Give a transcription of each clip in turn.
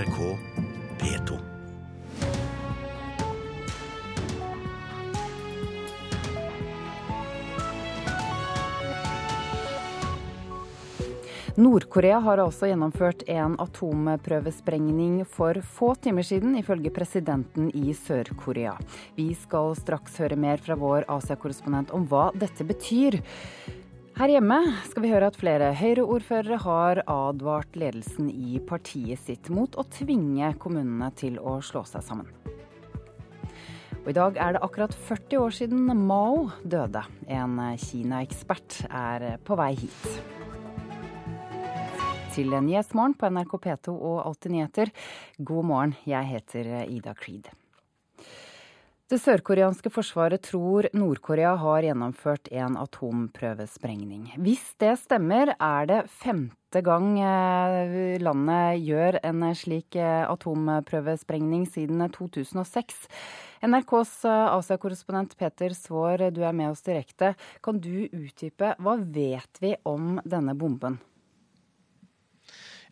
NRK P2. Nord-Korea har altså gjennomført en atomprøvesprengning for få timer siden, ifølge presidenten i Sør-Korea. Vi skal straks høre mer fra vår Asia-korrespondent om hva dette betyr. Her hjemme skal vi høre at flere Høyre-ordførere har advart ledelsen i partiet sitt mot å tvinge kommunene til å slå seg sammen. Og I dag er det akkurat 40 år siden Mao døde. En Kina-ekspert er på vei hit til Nyhetsmorgen på NRK P2 og Alltid nyheter. God morgen, jeg heter Ida Creed. Det sørkoreanske forsvaret tror Nord-Korea har gjennomført en atomprøvesprengning. Hvis det stemmer, er det femte gang eh, landet gjør en slik eh, atomprøvesprengning siden 2006. NRKs eh, Asia-korrespondent Peter Svaar, du er med oss direkte. Kan du utdype hva vet vi om denne bomben?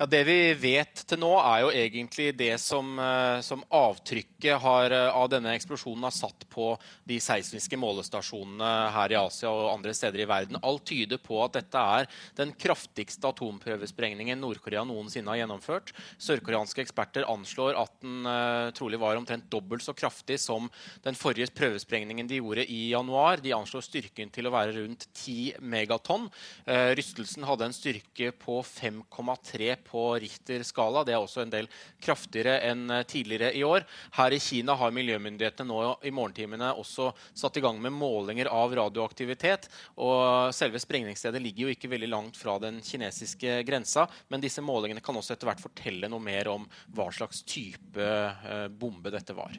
Ja, Det vi vet til nå, er jo egentlig det som, eh, som avtrykket har, eh, av denne eksplosjonen har satt på de seismiske målestasjonene her i Asia og andre steder i verden. Alt tyder på at dette er den kraftigste atomprøvesprengningen Nord-Korea noensinne har gjennomført. Sørkoreanske eksperter anslår at den uh, trolig var omtrent dobbelt så kraftig som den forrige prøvesprengningen de gjorde i januar. De anslår styrken til å være rundt 10 megatonn. Uh, rystelsen hadde en styrke på 5,3 på Richter-skala. Det er også en del kraftigere enn eh, tidligere i år. Her i Kina har miljømyndighetene nå i morgentimene også satt i gang med målinger av radioaktivitet. og Selve sprengningsstedet ligger jo ikke veldig langt fra den kinesiske grensa, men disse målingene kan også etter hvert fortelle noe mer om hva slags type eh, bombe dette var.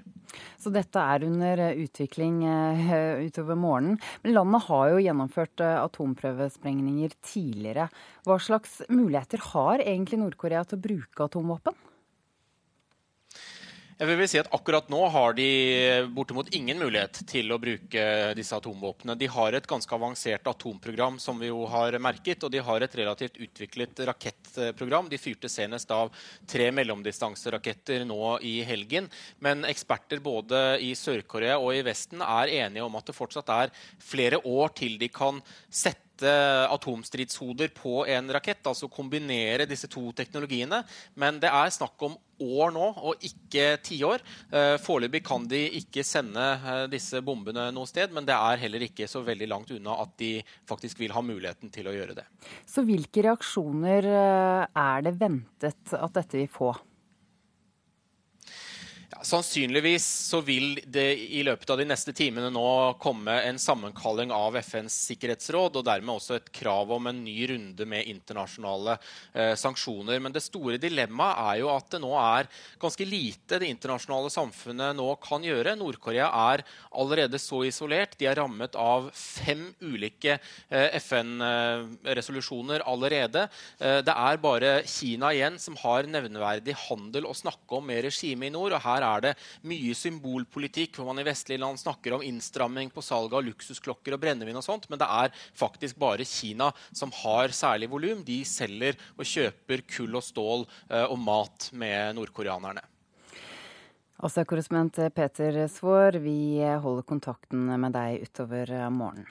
Så dette er under eh, utvikling utover morgenen. Men landet har jo gjennomført atomprøvesprengninger tidligere. Hva slags muligheter har egentlig Nord-Korea til å bruke atomvåpen? Jeg vil si at Akkurat nå har de bortimot ingen mulighet til å bruke disse atomvåpnene. De har et ganske avansert atomprogram, som vi jo har merket, og de har et relativt utviklet rakettprogram. De fyrte senest av tre mellomdistanseraketter nå i helgen. Men eksperter både i Sør-Korea og i Vesten er enige om at det fortsatt er flere år til de kan sette sette atomstridshoder på en rakett, altså kombinere disse to teknologiene. Men det er snakk om år nå, og ikke tiår. Eh, foreløpig kan de ikke sende eh, disse bombene noe sted, men det er heller ikke så veldig langt unna at de faktisk vil ha muligheten til å gjøre det. Så hvilke reaksjoner eh, er det ventet at dette vil få? Sannsynligvis så vil det i løpet av de neste timene nå komme en sammenkalling av FNs sikkerhetsråd, og dermed også et krav om en ny runde med internasjonale eh, sanksjoner. Men det store dilemmaet er jo at det nå er ganske lite det internasjonale samfunnet nå kan gjøre. Nord-Korea er allerede så isolert. De er rammet av fem ulike eh, FN-resolusjoner allerede. Eh, det er bare Kina igjen som har nevneverdig handel å snakke om med regimet i nord. og her er det mye symbolpolitikk, hvor man i vestlige land snakker om innstramming på salg av luksusklokker og brennevin og sånt, men det er faktisk bare Kina som har særlig volum. De selger og kjøper kull og stål eh, og mat med nordkoreanerne. Altså, korrespondent Peter Svaar, vi holder kontakten med deg utover morgenen.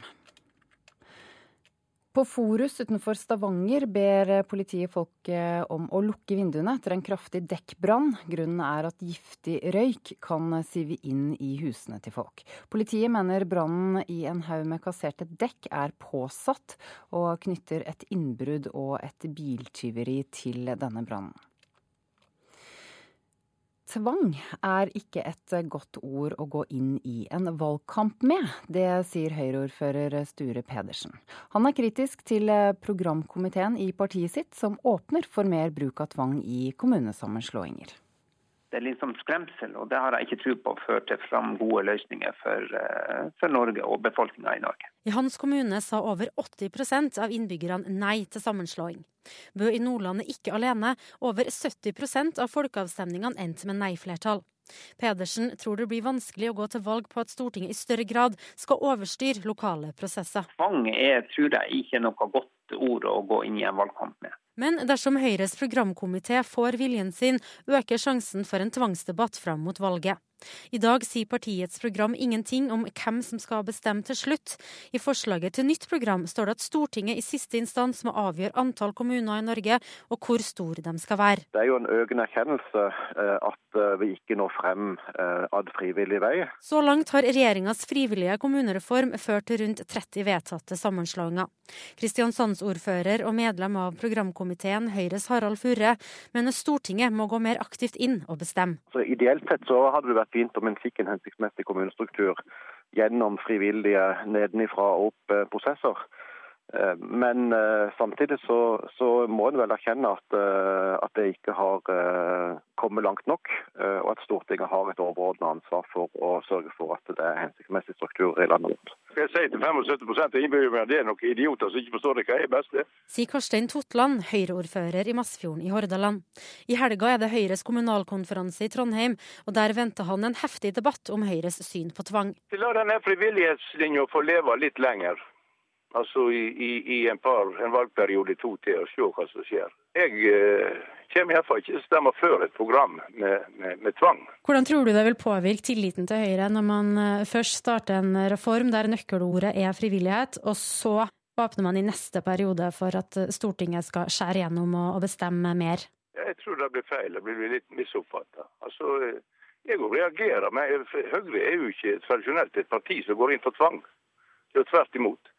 På Forus utenfor Stavanger ber politiet folk om å lukke vinduene etter en kraftig dekkbrann. Grunnen er at giftig røyk kan sive inn i husene til folk. Politiet mener brannen i en haug med kasserte dekk er påsatt, og knytter et innbrudd og et biltyveri til denne brannen. Tvang er ikke et godt ord å gå inn i en valgkamp med. Det sier Høyre-ordfører Sture Pedersen. Han er kritisk til programkomiteen i partiet sitt, som åpner for mer bruk av tvang i kommunesammenslåinger. Det er litt som skremsel, og det har jeg ikke tro på fører fram gode løsninger for, eh, for Norge og befolkninga i Norge. I hans kommune sa over 80% av innbyggerne nei til sammenslåing. Bø i Nordland er ikke alene. Over 70% av folkeavstemningene endte med nei-flertall. Pedersen tror det blir vanskelig å gå til valg på at Stortinget i større grad skal overstyre lokale prosesser. Tvang er, tror jeg, ikke noe godt ord å gå inn i en valgkamp med. Men dersom Høyres programkomité får viljen sin, øker sjansen for en tvangsdebatt fram mot valget. I dag sier partiets program ingenting om hvem som skal bestemme til slutt. I forslaget til nytt program står det at Stortinget i siste instans må avgjøre antall kommuner i Norge, og hvor store de skal være. Det er jo en økende erkjennelse eh, at eh, vi ikke når frem eh, ad frivillig vei. Så langt har regjeringas frivillige kommunereform ført til rundt 30 vedtatte sammenslåinger. Kristiansandsordfører og medlem av programkomiteen Høyres Harald Furre mener Stortinget må gå mer aktivt inn og bestemme. Så ideelt sett så hadde det vært fint om en fikk en hensiktsmessig kommunestruktur gjennom frivillige nedenifra og opp-prosesser. Eh, men uh, samtidig så, så, må en vel erkjenne at, uh, at, det ikke har kommet langt nok, og at Stortinget har et overordnet ansvar for å sørge for at det er hensiktsmessig struktur i landet vårt. Skal jeg si til 75% av innbyggerne det er noen idioter som ikke forstår det hva er best? Sier Karstein Totland, Høyre-ordfører i Masfjorden i Hordaland. I helga er det Høyres kommunalkonferanse i Trondheim, og der venter han en heftig debatt om Høyres syn på tvang. La denne frivillighetslinja få leve litt lenger altså i, i, i en, par, en valgperiode to til, og se hva som skjer. Jeg eh, kommer iallfall ikke til å stemme for et program med, med, med, tvang. Hvordan tror du det vil påvirke tilliten til Høyre når man eh, først starter en reform der nøkkelordet er frivillighet, og så åpner man i neste periode for at eh, Stortinget skal skjære gjennom og, og bestemme mer? Jeg tror det blir feil. Det blir litt misoppfatta. Altså, jeg reagerer, men Høyre er jo ikke tradisjonelt et parti som går inn for tvang. Det er jo tvert imot.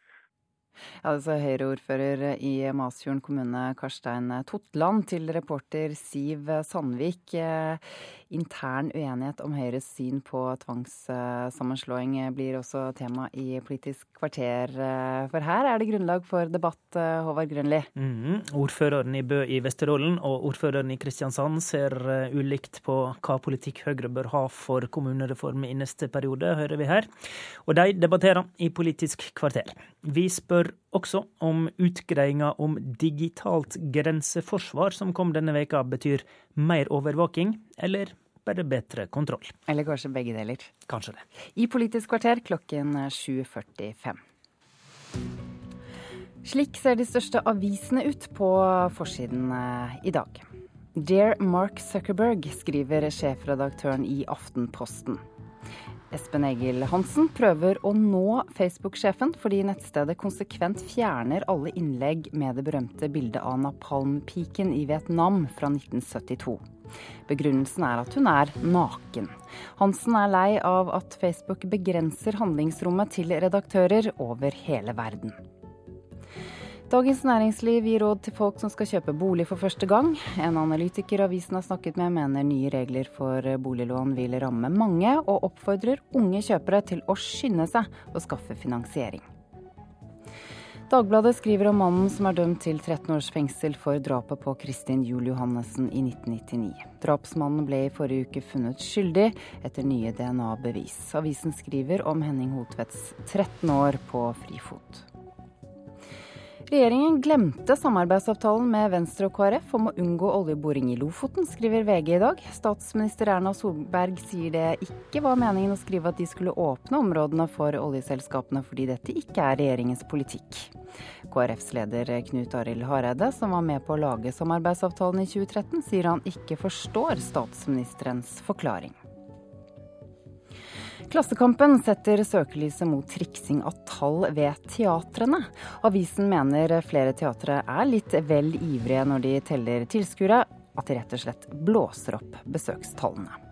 Altså Høyre-ordfører i Masfjorden kommune, Karstein Totland, til reporter Siv Sandvik. Intern uenighet om Høyres syn på tvangssammenslåing blir også tema i Politisk kvarter. For her er det grunnlag for debatt, Håvard Grønli. Mm, ordføreren i Bø i Vesterålen og ordføreren i Kristiansand ser ulikt på hva politikk Høyre bør ha for kommunereform i neste periode, hører vi her. Og de debatterer i Politisk kvarter. Vi spør også om utgreiinga om digitalt grenseforsvar som kom denne veka betyr mer overvåking, eller bare bedre kontroll. Eller kanskje begge deler. Kanskje det. I Politisk kvarter klokken 7.45. Slik ser de største avisene ut på forsiden eh, i dag. Dear Mark Zuckerberg, skriver sjefredaktøren i Aftenposten. Espen Egil Hansen prøver å nå Facebook-sjefen fordi nettstedet konsekvent fjerner alle innlegg med det berømte bildet av napalmpiken i Vietnam fra 1972. Begrunnelsen er at hun er naken. Hansen er lei av at Facebook begrenser handlingsrommet til redaktører over hele verden. Dagens Næringsliv gir råd til folk som skal kjøpe bolig for første gang. En analytiker avisen har snakket med mener nye regler for boliglån vil ramme mange, og oppfordrer unge kjøpere til å skynde seg å skaffe finansiering. Dagbladet skriver om mannen som er dømt til 13 års fengsel for drapet på Kristin Juel Johannessen i 1999. Drapsmannen ble i forrige uke funnet skyldig etter nye DNA-bevis. Avisen skriver om Henning Hotvedts 13 år på frifot. Regjeringen glemte samarbeidsavtalen med Venstre og KrF om å unngå oljeboring i Lofoten, skriver VG i dag. Statsminister Erna Solberg sier det ikke var meningen å skrive at de skulle åpne områdene for oljeselskapene, fordi dette ikke er regjeringens politikk. KrFs leder Knut Arild Hareide, som var med på å lage samarbeidsavtalen i 2013, sier han ikke forstår statsministerens forklaring. Klassekampen setter søkelyset mot triksing av tall ved teatrene. Avisen mener flere teatre er litt vel ivrige når de teller tilskuere, at de rett og slett blåser opp besøkstallene.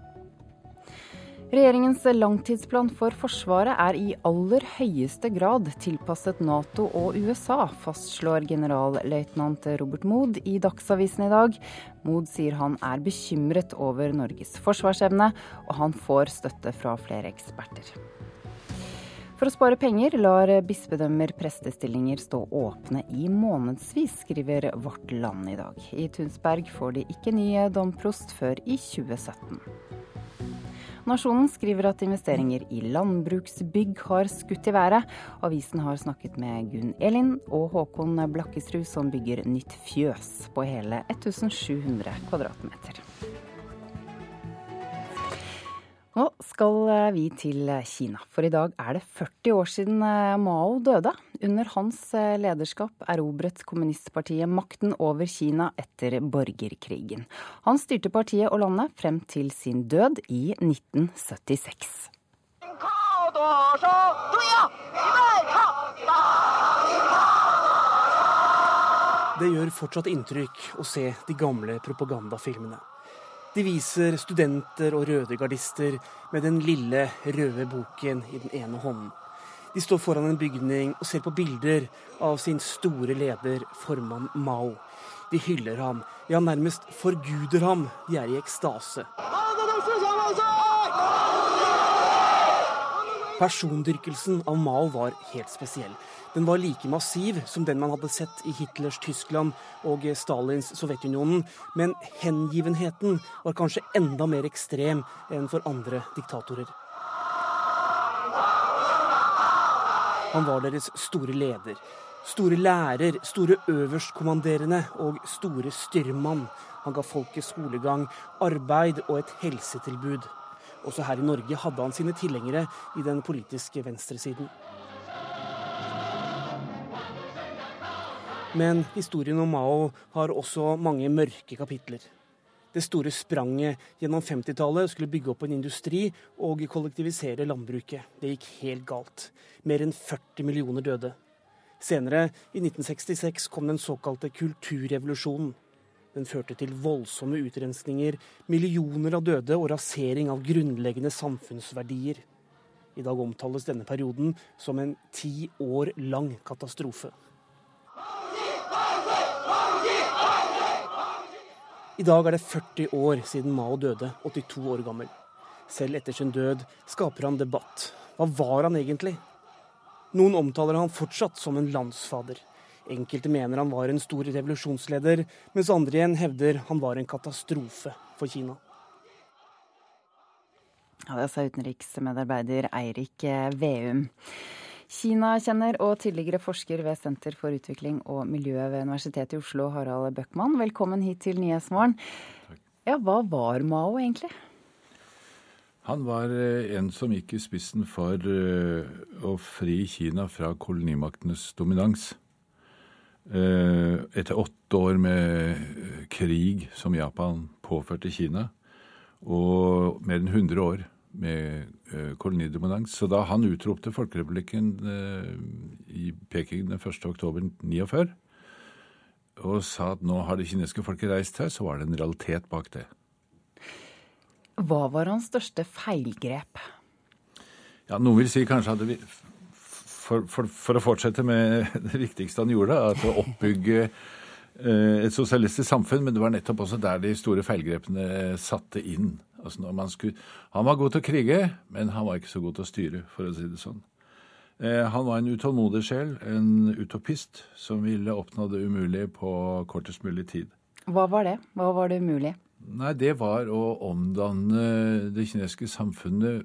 Regjeringens langtidsplan for Forsvaret er i aller høyeste grad tilpasset Nato og USA, fastslår generalløytnant Robert Mood i Dagsavisen i dag. Mood sier han er bekymret over Norges forsvarsevne, og han får støtte fra flere eksperter. For å spare penger lar bispedømmer prestestillinger stå åpne i månedsvis, skriver Vårt Land i dag. I Tunsberg får de ikke ny domprost før i 2017. Nasjonen skriver at investeringer i landbruksbygg har skutt i været. Avisen har snakket med Gunn Elin og Håkon Blakkesrud, som bygger nytt fjøs på hele 1700 kvadratmeter. Nå skal eh, vi til eh, Kina, for i dag er det 40 år siden eh, Mao døde. Under hans lederskap erobret kommunistpartiet makten over Kina etter borgerkrigen. Han styrte partiet og landet frem til sin død i 1976. Det gjør fortsatt inntrykk å se de gamle propagandafilmene. De viser studenter og rødegardister med den lille røde boken i den ene hånden. De står foran en bygning og ser på bilder av sin store leder, formann Mao. De hyller ham, ja, nærmest forguder ham. De er i ekstase. Persondyrkelsen av Mao var helt spesiell. Den var like massiv som den man hadde sett i Hitlers Tyskland og Stalins Sovjetunionen, men hengivenheten var kanskje enda mer ekstrem enn for andre diktatorer. Han var deres store leder, store lærer, store øverstkommanderende og store styrmann. Han ga folket skolegang, arbeid og et helsetilbud. Også her i Norge hadde han sine tilhengere i den politiske venstresiden. Men historien om Mao har også mange mørke kapitler. Det store spranget gjennom 50-tallet skulle bygge opp en industri og kollektivisere landbruket. Det gikk helt galt. Mer enn 40 millioner døde. Senere, i 1966, kom den såkalte kulturrevolusjonen. Den førte til voldsomme utrensninger, millioner av døde og rasering av grunnleggende samfunnsverdier. I dag omtales denne perioden som en ti år lang katastrofe. I dag er det 40 år siden Mao døde, 82 år gammel. Selv etter sin død skaper han debatt. Hva var han egentlig? Noen omtaler han fortsatt som en landsfader. Enkelte mener han var en stor revolusjonsleder, mens andre igjen hevder han var en katastrofe for Kina. Ja, det sa utenriksmedarbeider Eirik Veum. Kina-kjenner og tidligere forsker ved Senter for utvikling og miljø ved Universitetet i Oslo, Harald Bøckmann. Velkommen hit til Nyhetsmorgen. Ja, hva var Mao egentlig? Han var eh, en som gikk i spissen for eh, å fri Kina fra kolonimaktenes dominans. Eh, etter åtte år med krig som Japan påførte Kina, og mer enn 100 år med uh, kolonidominans. Så da han utropte folkerepublikken i Peking den 1. oktober 49, og sa at nå har det kinesiske folket reist her, så var det en realitet bak det. Hva var hans største feilgrep? Ja, Noen vil si kanskje at vi, for, for, for, å fortsette med det viktigste han gjorde, at å oppbygge uh, et sosialistisk samfunn, men det var nettopp også der de store feilgrepene satte inn. Altså skulle, han var god til å krige, men han var ikke så god til å styre, for å si det sånn. Eh, han var en utålmodig sjel, en utopist, som ville oppnå det umulige på kortest mulig tid. Hva var det? Hva var det umulige? Nei, Det var å omdanne det kinesiske samfunnet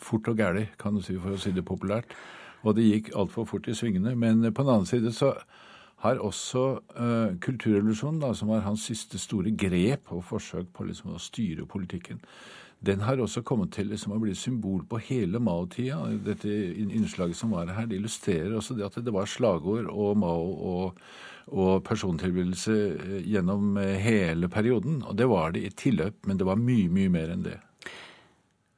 fort og gæli, kan du si, for å si det populært. Og det gikk altfor fort i svingene. Men på den annen side så har også uh, kulturrevolusjonen, da, som var hans siste store grep og forsøk på liksom, å styre politikken, den har også kommet til liksom, å bli symbol på hele Mao-tida. Dette innslaget som var her, det illustrerer også det at det var slagord og Mao og, og persontilbydelse eh, gjennom eh, hele perioden. Og det var det i tilløp, men det var mye, mye mer enn det.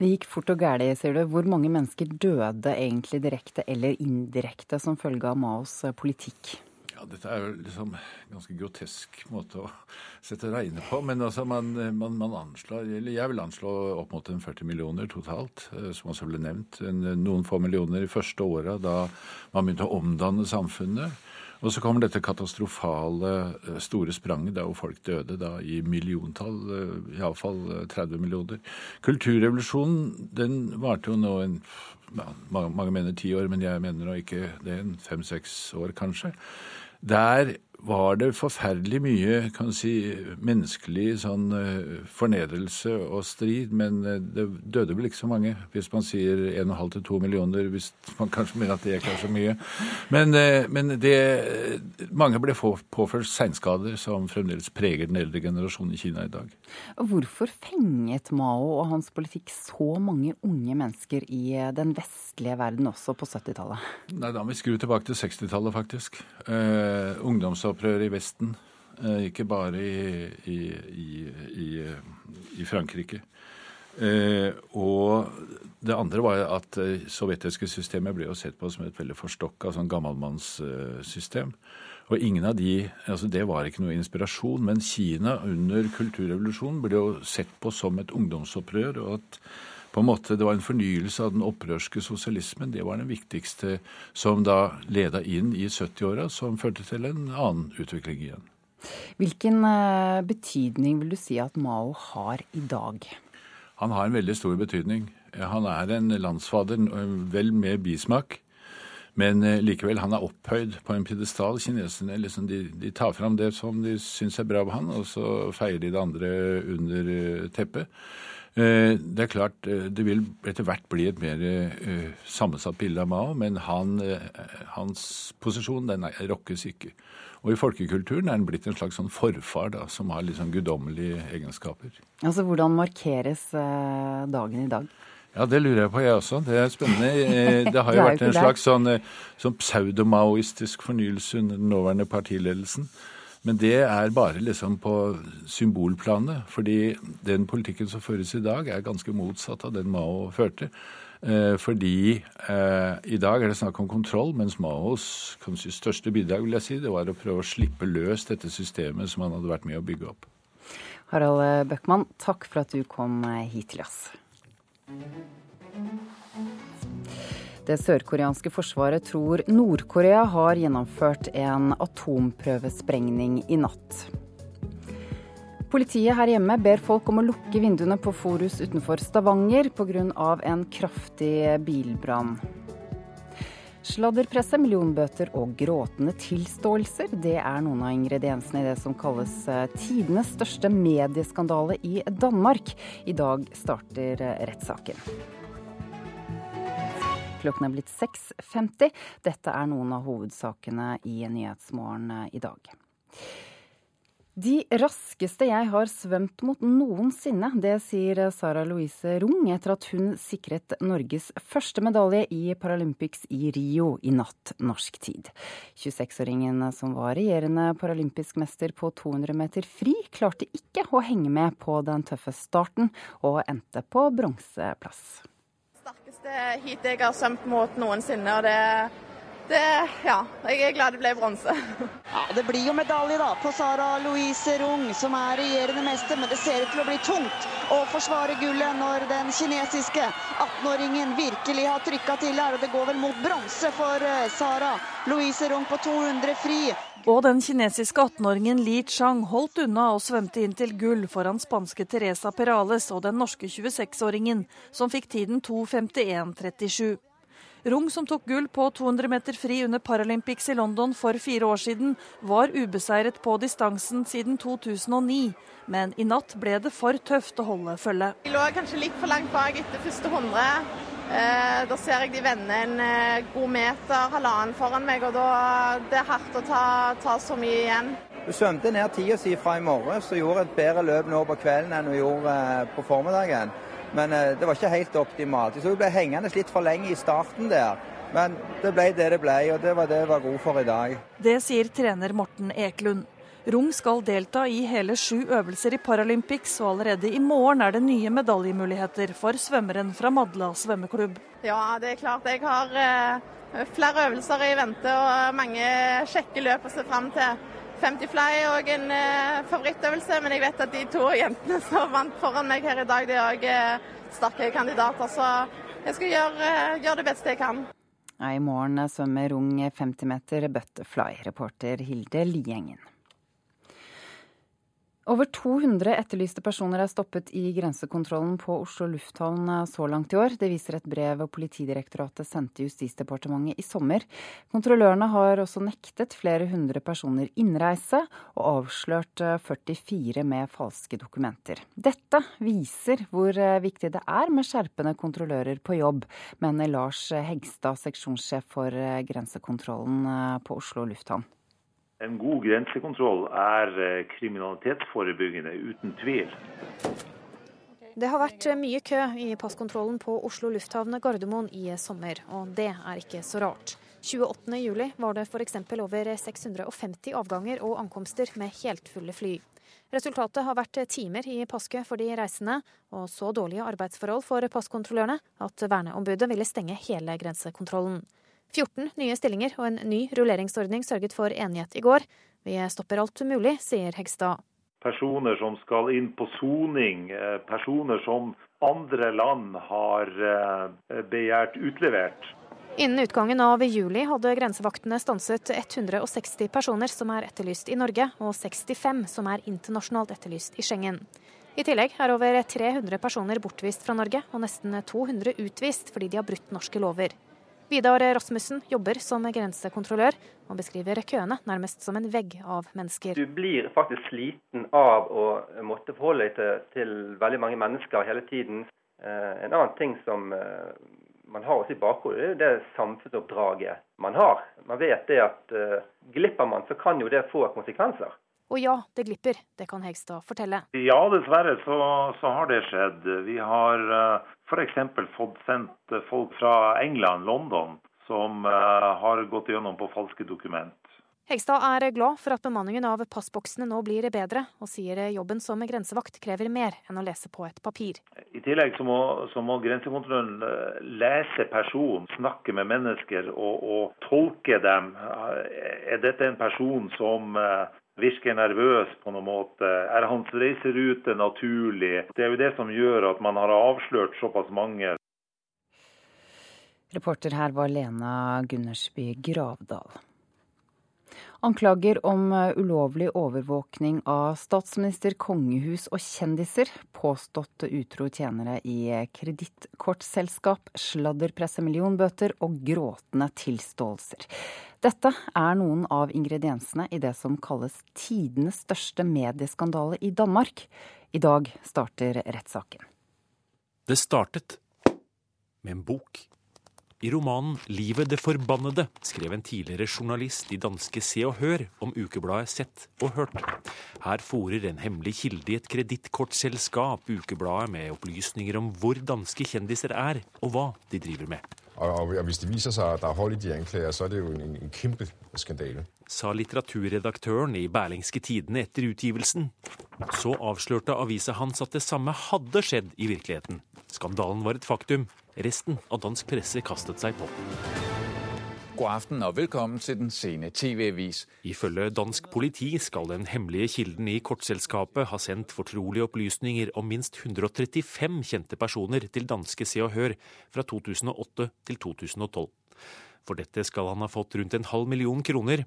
Det gikk fort og gæli, sier du. Hvor mange mennesker døde egentlig direkte eller indirekte som følge av Maos politikk? Ja, Dette er jo liksom en ganske grotesk måte å sette regne på. Men altså man, man, man, anslår, eller jeg vil anslå opp mot 40 millioner totalt, eh, som også ble nevnt. Noen få millioner i første åra da man begynte å omdanne samfunnet. Og så kommer dette katastrofale eh, store spranget hvor folk døde da i milliontall, eh, iallfall 30 millioner. Kulturrevolusjonen den varte jo nå en ja, mange mener ti år, men jeg mener nå ikke det, en fem-seks år kanskje. Der var det forferdelig mye kan si, menneskelig sånn eh, fornedrelse og strid, men eh, det døde vel ikke så mange, hvis man sier 1,5-2 millioner, hvis man kanskje mener at det ikke er så mye. Men, eh, men det, mange ble påført seinskader som fremdeles preger den eldre generasjonen i Kina i dag. Hvorfor fenget Mao og hans politikk så mange unge mennesker i den vestlige verden også på 70-tallet? Nei, Da må vi skru tilbake til 60-tallet, faktisk. Uh, ungdomsopprøret i Vesten. Uh, ikke bare i, i, i, i Frankrike. Eh, og det andre var at det sovjetiske systemet ble jo sett på som et veldig forstokka sånn gammalmannssystem. Og ingen av de, altså Det var ikke noe inspirasjon, men Kina under kulturrevolusjonen ble jo sett på som et ungdomsopprør. og at på en måte det var en fornyelse av den opprørske sosialismen. Det var den viktigste som da leda inn i 70-åra, som førte til en annen utvikling igjen. Hvilken eh, betydning vil du si at Mao har i dag? Han har en veldig stor betydning. Han er en landsfader, vel med bismak. Men eh, likevel, han er opphøyd på en pidestall. Kineserne liksom, de, de, tar fram det som de syns er bra med han, og så feier de det andre under eh, teppet. Eh, det er klart eh, det vil etter hvert bli et mer eh, sammensatt bilde av Mao, men han, hans posisjon den rokkes ikke. Og i folkekulturen er han blitt en slags sånn forfar da, som har sånn guddommelige egenskaper. Altså Hvordan markeres dagen i dag? Ja, Det lurer jeg på, jeg også. Det er spennende. Det har jo vært en slags sånn, sånn pseudomaoistisk fornyelse under den nåværende partiledelsen. Men det er bare liksom på symbolplanet. Fordi den politikken som føres i dag, er ganske motsatt av den Mao førte. Eh, fordi eh, i dag er det snakk om kontroll, mens Maos kanskje største bidrag vil jeg si, det var å prøve å slippe løs dette systemet som han hadde vært med å bygge opp. Harald Bøckmann, takk for at du kom hit til oss. Det sørkoreanske forsvaret tror Nord-Korea har gjennomført en atomprøvesprengning i natt. Politiet her hjemme ber folk om å lukke vinduene på Forus utenfor Stavanger pga. en kraftig bilbrann. Sladderpresse, millionbøter og gråtende tilståelser, det er noen av ingrediensene i det som kalles eh, tidenes største medieskandale i Danmark. I dag starter eh, rettssaken. Klokken er blitt 6.50. Dette er noen av hovedsakene i Nyhetsmorgen eh, i dag. De raskeste jeg har svømt mot noensinne, det sier Sara Louise Rung etter at hun sikret Norges første medalje i Paralympics i Rio i natt norsk tid. 26-åringen som var regjerende paralympisk mester på 200 meter fri, klarte ikke å henge med på den tøffe starten, og endte på bronseplass sterkeste heat jeg har svømt mot noensinne. og det, det Ja, jeg er glad det ble bronse. Ja, Det blir jo medalje da på Sara Louise Rung, som er regjerende mester. Men det ser ut til å bli tungt å forsvare gullet når den kinesiske 18-åringen virkelig har trykka til her. Og det går vel mot bronse for eh, Sara Louise Rung på 200 fri. Og den kinesiske 18-åringen Li Chang holdt unna og svømte inn til gull foran spanske Teresa Perales og den norske 26-åringen, som fikk tiden 2.51,37. Rung, som tok gull på 200 meter fri under Paralympics i London for fire år siden, var ubeseiret på distansen siden 2009. Men i natt ble det for tøft å holde følge. Vi lå kanskje litt for langt bak etter første 100. Eh, da ser jeg de vender en eh, god meter, halvannen foran meg, og da det er hardt å ta, ta så mye igjen. Du svømte ned tida si fra i morges og gjorde et bedre løp nå på kvelden enn du gjorde eh, på formiddagen. Men det var ikke helt optimalt. Så du ble hengende litt for lenge i starten der. Men det ble det det ble, og det var det jeg var god for i dag. Det sier trener Morten Eklund. Rung skal delta i hele sju øvelser i Paralympics, og allerede i morgen er det nye medaljemuligheter for svømmeren fra Madla svømmeklubb. Ja, det er klart. Jeg har eh, flere øvelser i vente og mange kjekke løp å se fram til. 50 fly og en eh, favorittøvelse, men jeg vet at de to jentene som vant foran meg her i dag, de er òg eh, sterke kandidater. Så jeg skal gjøre, gjøre det beste jeg kan. I morgen svømmer Rung 50 meter butterfly, reporter Hilde Liengen. Over 200 etterlyste personer er stoppet i grensekontrollen på Oslo lufthavn eh, så langt i år. Det viser et brev Politidirektoratet sendte Justisdepartementet i sommer. Kontrollørene har også nektet flere hundre personer innreise, og avslørt 44 eh, med falske dokumenter. Dette viser hvor eh, viktig det er med skjerpende kontrollører på jobb, mener Lars Hegstad, seksjonssjef for grensekontrollen på Oslo lufthavn. En god grensekontroll er eh, kriminalitetsforebyggende, uten tvil. Det har vært eh, mye kø i passkontrollen på Oslo lufthavn Gardermoen i sommer, og det er ikke så rart. 28.07 var det f.eks. over 650 avganger og ankomster med helt fulle fly. Resultatet har vært timer i passkø for de reisende, og så dårlige arbeidsforhold for passkontrollørene at verneombudet ville stenge hele grensekontrollen. 14 nye stillinger og en ny rulleringsordning sørget for enighet i går. Vi stopper alt mulig, sier Hegstad. Personer som skal inn på soning, eh, personer som andre land har eh, begjært utlevert. Innen utgangen av juli hadde grensevaktene stanset 160 personer som er etterlyst i Norge, og 65 som er internasjonalt etterlyst i Schengen. I tillegg er over 300 personer bortvist fra Norge, og nesten 200 utvist fordi de har brutt norske lover. Vidar Rasmussen jobber som grensekontrollør, og beskriver køene nærmest som en vegg av mennesker. Du blir faktisk sliten av å måtte forholde deg til, til veldig mange mennesker hele tiden. Eh, en annen ting som eh, man har også i bakhodet, er det samfunnsoppdraget man har. Man vet det at eh, glipper man, så kan jo det få konsekvenser. Og ja, det glipper. Det kan Hegstad fortelle. Ja, dessverre så, så har det skjedd. Vi har uh, f.eks. fått sendt folk fra England, London, som uh, har gått gjennom på falske dokument. Hegstad er glad for at bemanningen av passboksene nå blir bedre, og sier jobben som grensevakt krever mer enn å lese på et papir. I tillegg så må, så må grensekontrollen eh, lese personen, snakke med mennesker og, og, tolke dem. Er dette en person som virker nervøs på noen måte. Er hans reiserute naturlig? Det er jo det som gjør at man har avslørt såpass mange. Reporter her var Lena Gundersby Gravdal. Anklager om ulovlig overvåkning av statsminister, kongehus og kjendiser, påstått utro tjenere i kredittkortselskap, sladderpresse millionbøter og gråtende tilståelser. Dette er noen av ingrediensene i det som kalles tidenes største medieskandale i Danmark. I dag starter rettssaken. Det startet med en bok. I romanen 'Livet det forbannede' skrev en tidligere journalist i danske Se og Hør om ukebladet Sett og Hørt. Her fòrer en hemmelig kilde i et kredittkortselskap ukebladet med opplysninger om hvor danske kjendiser er, og hva de driver med. Og, og, hvis det viser seg at det er hold i de anklager, så er det jo en, en, kjempe skandale. Sa litteraturredaktøren i Berlingske Tidende etter utgivelsen. Så avslørte avisa hans at det samme hadde skjedd i virkeligheten. Skandalen var et faktum. Resten av dansk presse kastet seg på. God aften og velkommen til den sene TV-avis. Ifølge dansk politi skal den hemmelige kilden i kortselskapet ha sendt fortrolige opplysninger om minst 135 kjente personer til danske Se og Hør fra 2008 til 2012. For dette skal han ha fått rundt en halv million kroner.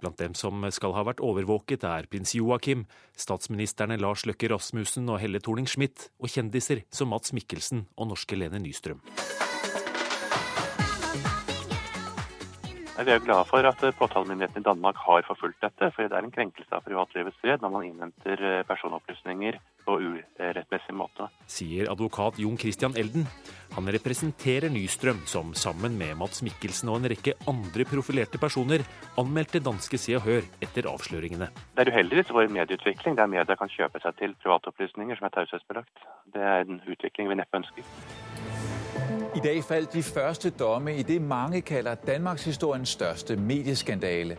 Blant dem som skal ha vært overvåket, er prins Joakim, statsministrene Lars Løkke Rasmussen og Helle Thorning-Schmidt, og kjendiser som Mats Mikkelsen og norske Lene Nystrøm. Vi er glade for at påtalemyndigheten i Danmark har forfulgt dette, for det er en krenkelse av privatlivets fred når man innhenter eh, personopplysninger på urettmessig måte. Sier advokat Jon Christian Elden. Han representerer Nystrøm, som sammen med Mats Mikkelsen og en rekke andre profilerte personer anmeldte danske Se og Hør etter avsløringene. Det er uheldigvis vår medieutvikling der media kan kjøpe seg til privatopplysninger som er taushetsbelagt. Det er en utvikling vi neppe ønsker. I dag falt de første domme i det mange kaller danmarkshistoriens største medieskandale.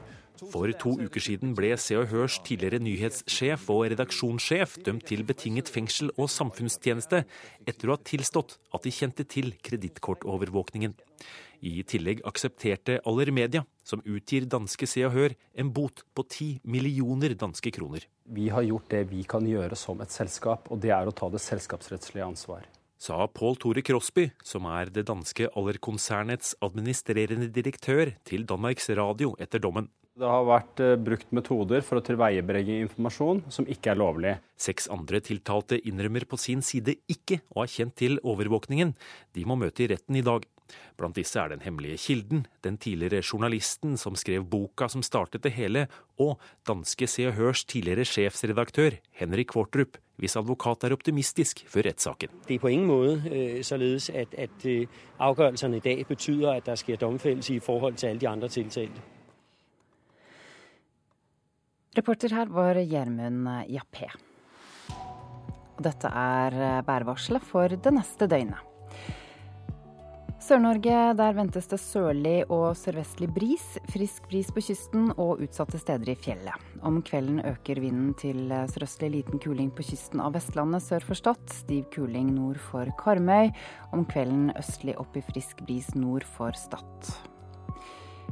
For to uker siden ble Se og Hørs tidligere nyhetssjef og redaksjonssjef dømt til betinget fengsel og samfunnstjeneste etter å ha tilstått at de kjente til kredittkortovervåkningen. I tillegg aksepterte Aller Media, som utgir danske Se og Hør, en bot på ti millioner danske kroner. Vi har gjort det vi kan gjøre som et selskap, og det er å ta det selskapsrettslige ansvar sa Pål Tore Crosby, som er det danske Aller-konsernets administrerende direktør, til Danmarks Radio etter dommen. Det har vært eh, brukt metoder for å tilveiebringe informasjon som ikke er lovlig. Seks andre tiltalte innrømmer på sin side ikke å ha kjent til overvåkningen. De må møte i retten i dag. Blant disse er den hemmelige kilden, den tidligere journalisten som skrev boka som startet det hele, og danske Se og Hørs tidligere sjefsredaktør Henrik Kvartrup, hvis advokat er optimistisk før rettssaken. Det er på ingen måte øh, således at, at øh, avgjørelsene i dag betyr at der skjer domfellelse i forhold til alle de andre tiltalte. Reporter her var Gjermund Jappé. Og dette er værvarselet for det neste døgnet. Sør-Norge, der ventes det sørlig og sørvestlig bris. Frisk bris på kysten og utsatte steder i fjellet. Om kvelden øker vinden til sørøstlig liten kuling på kysten av Vestlandet sør for Stad. Stiv kuling nord for Karmøy. Om kvelden østlig opp i frisk bris nord for Stad.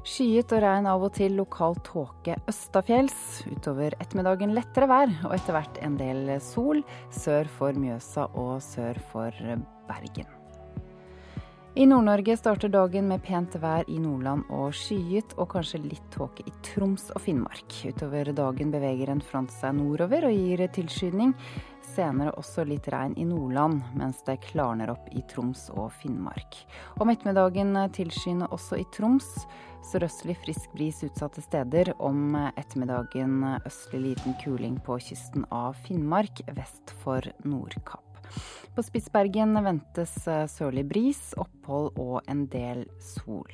Skyet og regn av og til, lokal tåke østafjells. Utover ettermiddagen lettere vær, og etter hvert en del sol sør for Mjøsa og sør for Bergen. I Nord-Norge starter dagen med pent vær i Nordland og skyet, og kanskje litt tåke i Troms og Finnmark. Utover dagen beveger en front seg nordover og gir tilskyning. Senere også litt regn i Nordland, mens det klarner opp i Troms og Finnmark. Om ettermiddagen tilskyende også i Troms. Sørøstlig frisk bris utsatte steder. Om ettermiddagen østlig liten kuling på kysten av Finnmark, vest for Nordkapp. På Spitsbergen ventes eh, sørlig bris, opphold og en del sol.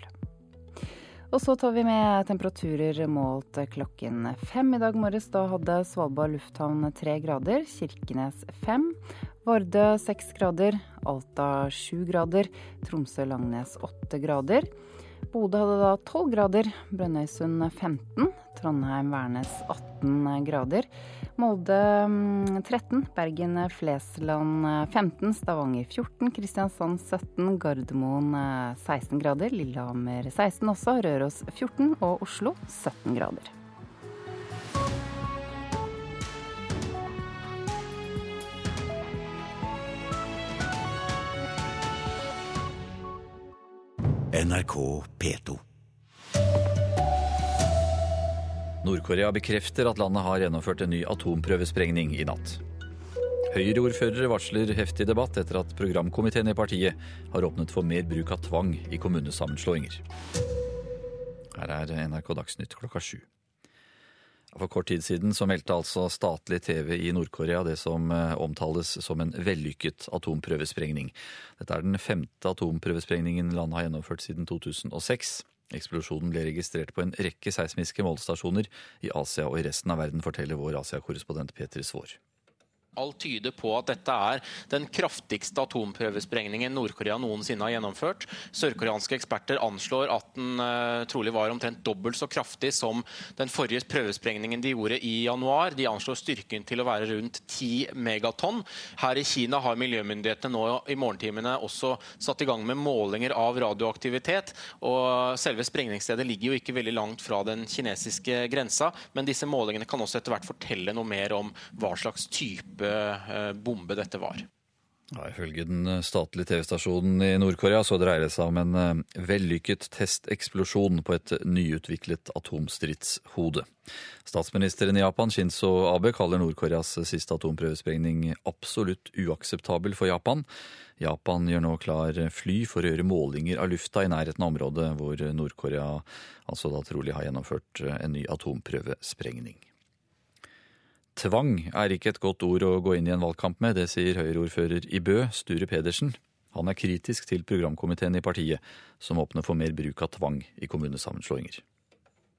Og så tar vi med temperaturer målt klokken fem i dag morges. Da hadde Svalbard lufthavn tre grader, Kirkenes fem, Vardø seks grader, Alta sju grader, Tromsø-Langnes åtte grader. Bodø hadde da 12 grader, Brønnøysund 15, Trondheim-Værnes 18 grader. Molde 13, mm, Bergen-Flesland 15, Stavanger 14, Kristiansand 17, Gardermoen 16 grader, Lillehammer 16 også, Røros 14 og Oslo 17 grader. NRK P2. Nord-Korea bekrefter at landet har gjennomført en ny atomprøvesprengning i natt. Høyre-ordførere varsler heftig debatt etter at programkomiteen i partiet har åpnet for mer bruk av tvang i kommunesammenslåinger. Her er NRK Dagsnytt klokka sju. For kort tid siden så meldte altså statlig TV i Nord-Korea det som eh, omtales som en vellykket atomprøvesprengning. Dette er den femte atomprøvesprengningen landet har gjennomført siden 2006. Eksplosjonen ble registrert på en rekke seismiske målestasjoner i Asia og i resten av verden, forteller vår Asia-korrespondent Peter Svaar. Alt tyder på at dette er den kraftigste atomprøvesprengningen Nord-Korea noensinne har gjennomført. Sørkoreanske eksperter anslår at den uh, trolig var omtrent dobbelt så kraftig som den forrige prøvesprengningen de gjorde i januar. De anslår styrken til å være rundt 10 megatonn. Her i Kina har miljømyndighetene nå i morgentimene også satt i gang med målinger av radioaktivitet. og Selve sprengningsstedet ligger jo ikke veldig langt fra den kinesiske grensa, men disse målingene kan også etter hvert fortelle noe mer om hva slags type type bombe dette var. Ja, ifølge den statlige TV-stasjonen i Nord-Korea så dreier det seg om en eh, vellykket testeksplosjon på et nyutviklet atomstridshode. Statsministeren i Japan, Shinzo Abe, kaller Nord-Koreas siste atomprøvesprengning absolutt uakseptabel for Japan. Japan gjør nå klar fly for å gjøre målinger av lufta i nærheten av området hvor Nord-Korea altså da trolig har gjennomført en ny atomprøvesprengning. Tvang er ikke et godt ord å gå inn i en valgkamp med, det sier Høyre-ordfører i Bø, Sture Pedersen. Han er kritisk til programkomiteen i partiet, som åpner for mer bruk av tvang i kommunesammenslåinger.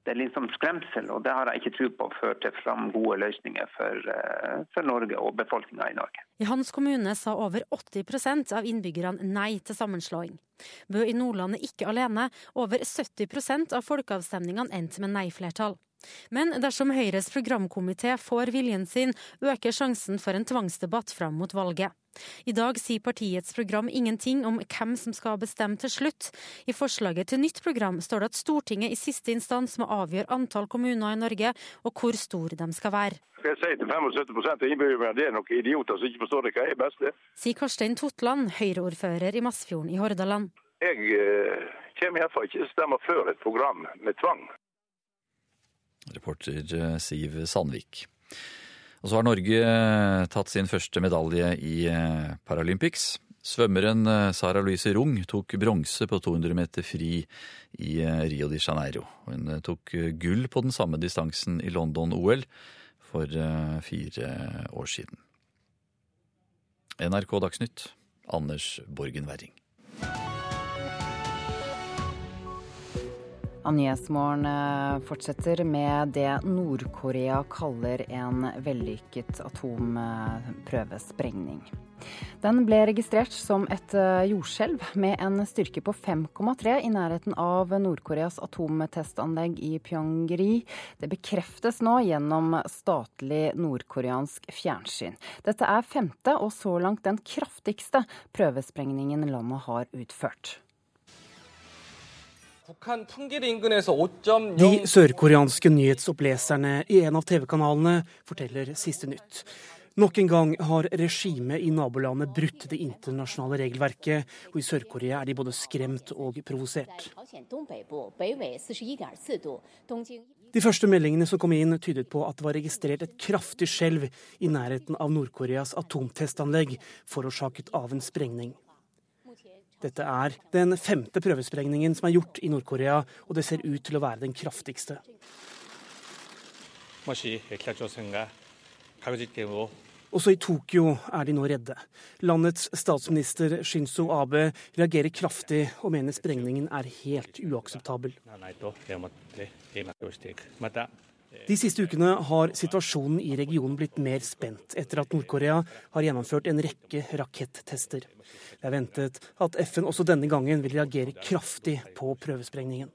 Det er liksom skremsel, og det har jeg ikke tro på fører fram gode løsninger for, eh, for Norge og befolkninga i Norge. I hans kommune sa over 80% av innbyggerne nei til sammenslåing. Bø i Nordland er ikke alene. Over 70% av folkeavstemningene endte med nei-flertall. Men dersom Høyres programkomité får viljen sin, øker sjansen for en tvangsdebatt fram mot valget. I dag sier partiets program ingenting om hvem som skal bestemme til slutt. I forslaget til nytt program står det at Stortinget i siste instans må avgjøre antall kommuner i Norge, og hvor store de skal være. Skal jeg si til 75 av innbyggerne det er noen idioter som ikke forstår det, hva er best? Sier Karstein Totland, Høyre-ordfører i Masfjorden i Hordaland. Jeg eh, kommer iallfall ikke til å stemme før et program med tvang. Reporter eh, Siv Sandvik. Og så har Norge eh, tatt sin første medalje i eh, Paralympics. Svømmeren Sara Louise Rung tok bronse på 200 meter fri i Rio de Janeiro. Hun tok gull på den samme distansen i London-OL for fire år siden. NRK Dagsnytt, Anders Borgen Werring. Nyhetsmorgen eh, fortsetter med det Nord-Korea kaller en vellykket atomprøvesprengning. Den ble registrert som et eh, jordskjelv med en styrke på 5,3 i nærheten av Nord-Koreas atomtestanlegg i Pyongri. Det bekreftes nå gjennom statlig nordkoreansk fjernsyn. Dette er femte og så langt den kraftigste prøvesprengningen landet har utført. De sørkoreanske nyhetsoppleserne i en av TV-kanalene forteller siste nytt. Nok en gang har regimet i nabolandet brutt det internasjonale regelverket, og i Sør-Korea er de både skremt og provosert. De første meldingene som kom inn, tydet på at det var registrert et kraftig skjelv i nærheten av Nord-Koreas atomtestanlegg, forårsaket av en sprengning. Dette er den femte prøvesprengningen som er gjort i Nord-Korea, og det ser ut til å være den kraftigste. Også i Tokyo er de nå redde. Landets statsminister Shinzo Abe reagerer kraftig og mener sprengningen er helt uakseptabel. De siste ukene har situasjonen i regionen blitt mer spent etter at Nord-Korea har gjennomført en rekke rakettester. Det er ventet at FN også denne gangen vil reagere kraftig på prøvesprengningen.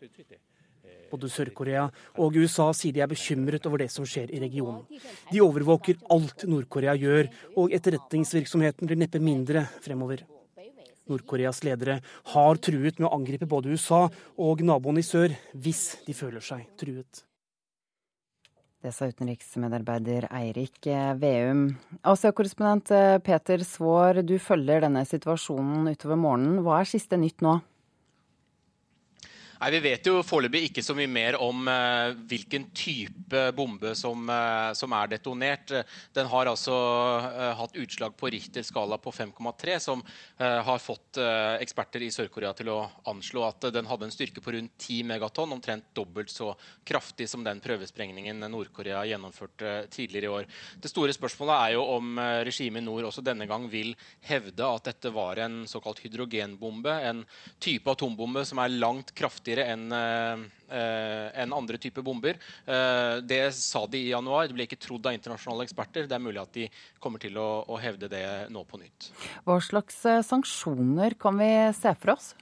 Både Sør-Korea og USA sier de er bekymret over det som skjer i regionen. De overvåker alt Nord-Korea gjør, og etterretningsvirksomheten blir neppe mindre fremover. Nord-Koreas ledere har truet med å angripe både USA og naboen i sør hvis de føler seg truet. Det sa utenriksmedarbeider Eirik eh, Veum. Asia-korrespondent eh, Peter Svaar, du følger denne situasjonen utover morgenen. Hva er siste nytt nå? Nei, Vi vet jo foreløpig ikke så mye mer om eh, hvilken type bombe som, eh, som, er detonert. Den har altså eh, hatt utslag på Richter skala på 5,3, som har fått eksperter i Sør-Korea til å anslå at den hadde en styrke på rundt 10 megatonn, omtrent dobbelt så kraftig som den prøvesprengningen Nord-Korea gjennomførte tidligere i år. Det store spørsmålet er jo om regimet i nord også denne gang vil hevde at dette var en såkalt hydrogenbombe, en type atombombe som er langt kraftigere kraftigere enn eh, en andre typer bomber. Eh, det sa de i januar. Det ble ikke trodd av internasjonale eksperter. Det er mulig at de kommer til å, å hevde det nå på nytt. Hva slags eh, sanksjoner kan vi se for oss?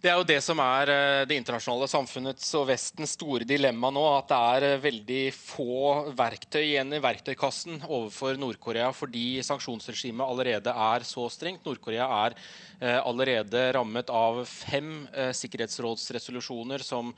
Det er jo det som er eh, det internasjonale samfunnets og Vestens store dilemma nå. At det er eh, veldig få verktøy igjen i verktøykassen overfor Nord-Korea fordi sanksjonsregimet allerede er så strengt. Nord-Korea er eh, allerede rammet av fem sikkerhetsrådsresolusjoner som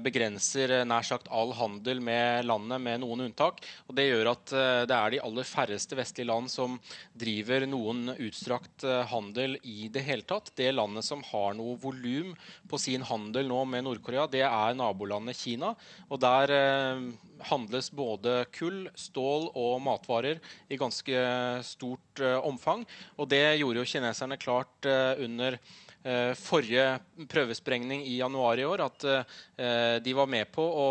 begrenser nær sagt all handel med landet, med noen unntak. Og Det gjør at det er de aller færreste vestlige land som driver noen utstrakt handel i det hele tatt. Det landet som har noe volum volum på sin handel nå med Nord-Korea, det er nabolandet Kina. Og der eh, handles både kull, stål og matvarer i ganske stort eh, omfang. Og det gjorde jo kineserne klart eh, under eh, forrige prøvesprengning i januar i år at eh, de var med på å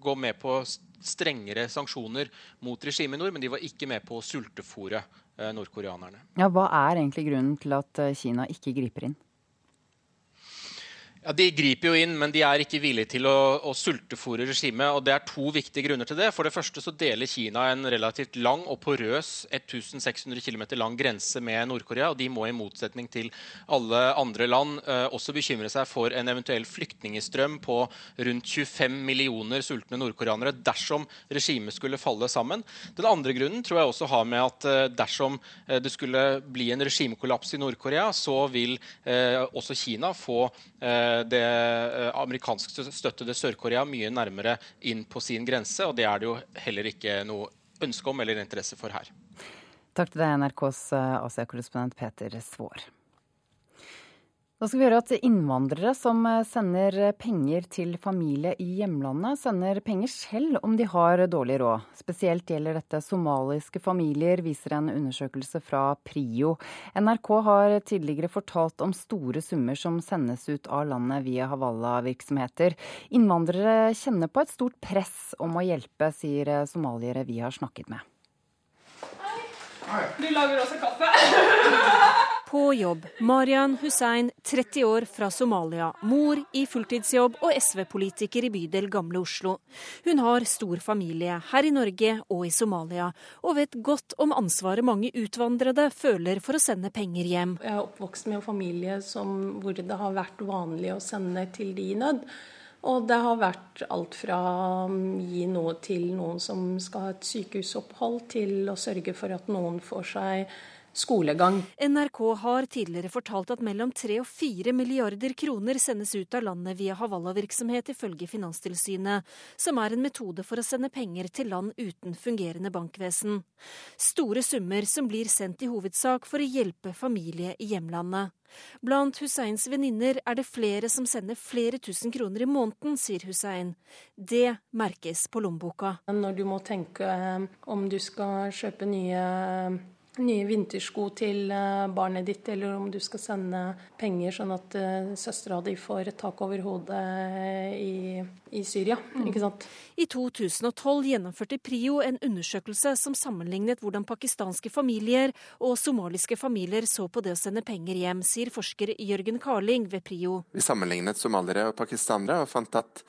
gå med på strengere sanksjoner mot regimet i nord, men de var ikke med på å sultefòre eh, nordkoreanerne. Ja, hva er egentlig grunnen til at Kina ikke griper inn? Ja, De griper jo inn, men de er ikke villige til å, å sultefòre regimet. og Det er to viktige grunner til det. For det første så deler Kina en relativt lang og porøs 1600 km lang grense med Nord-Korea. og De må i motsetning til alle andre land eh, også bekymre seg for en eventuell flyktningstrøm på rundt 25 millioner sultne nordkoreanere dersom regimet skulle falle sammen. Den andre grunnen tror jeg også har med at eh, dersom eh, det skulle bli en regimekollaps i Nord-Korea, så vil eh, også Kina få eh, det eh, amerikansk støttede Sør-Korea mye nærmere inn på sin grense. Og det er det jo heller ikke noe ønske om eller interesse for her. Takk til deg, NRKs eh, Asia-korrespondent Peter Svaar. Da skal vi høre at innvandrere som sender penger til familie i hjemlandet, sender penger selv om de har dårlig råd. Spesielt gjelder dette somaliske familier, viser en undersøkelse fra Prio. NRK har tidligere fortalt om store summer som sendes ut av landet via Havala-virksomheter. Innvandrere kjenner på et stort press om å hjelpe, sier somaliere vi har snakket med. Hei. Du lager også kaffe? På jobb, Marian Hussein, 30 år, fra Somalia. Mor i fulltidsjobb og SV-politiker i bydel Gamle Oslo. Hun har stor familie her i Norge og i Somalia, og vet godt om ansvaret mange utvandrede føler for å sende penger hjem. Jeg er oppvokst med en familie som, hvor det har vært vanlig å sende til de i nød. Og det har vært alt fra å gi noe til noen som skal ha et sykehusopphold, til å sørge for at noen får seg skolegang. NRK har tidligere fortalt at mellom 3 og 4 milliarder kroner sendes ut av landet via Havala-virksomhet, ifølge Finanstilsynet, som er en metode for å sende penger til land uten fungerende bankvesen. Store summer som blir sendt i hovedsak for å hjelpe familie i hjemlandet. Blant Husseins venninner er det flere som sender flere tusen kroner i måneden, sier Hussein. Det merkes på lommeboka. Når du må tenke eh, om du skal kjøpe nye nye vintersko til eh, barnet ditt, eller om du skal sende penger sånn at uh, søstera di får et tak over hodet eh, i, i Syria. Mm. ikke sant? I 2012 gjennomførte Prio en undersøkelse som sammenlignet hvordan pakistanske familier og somaliske familier så på det å sende penger hjem, sier forsker Jørgen Karling ved Prio. Vi sammenlignet somaliere og pakistanere og fant at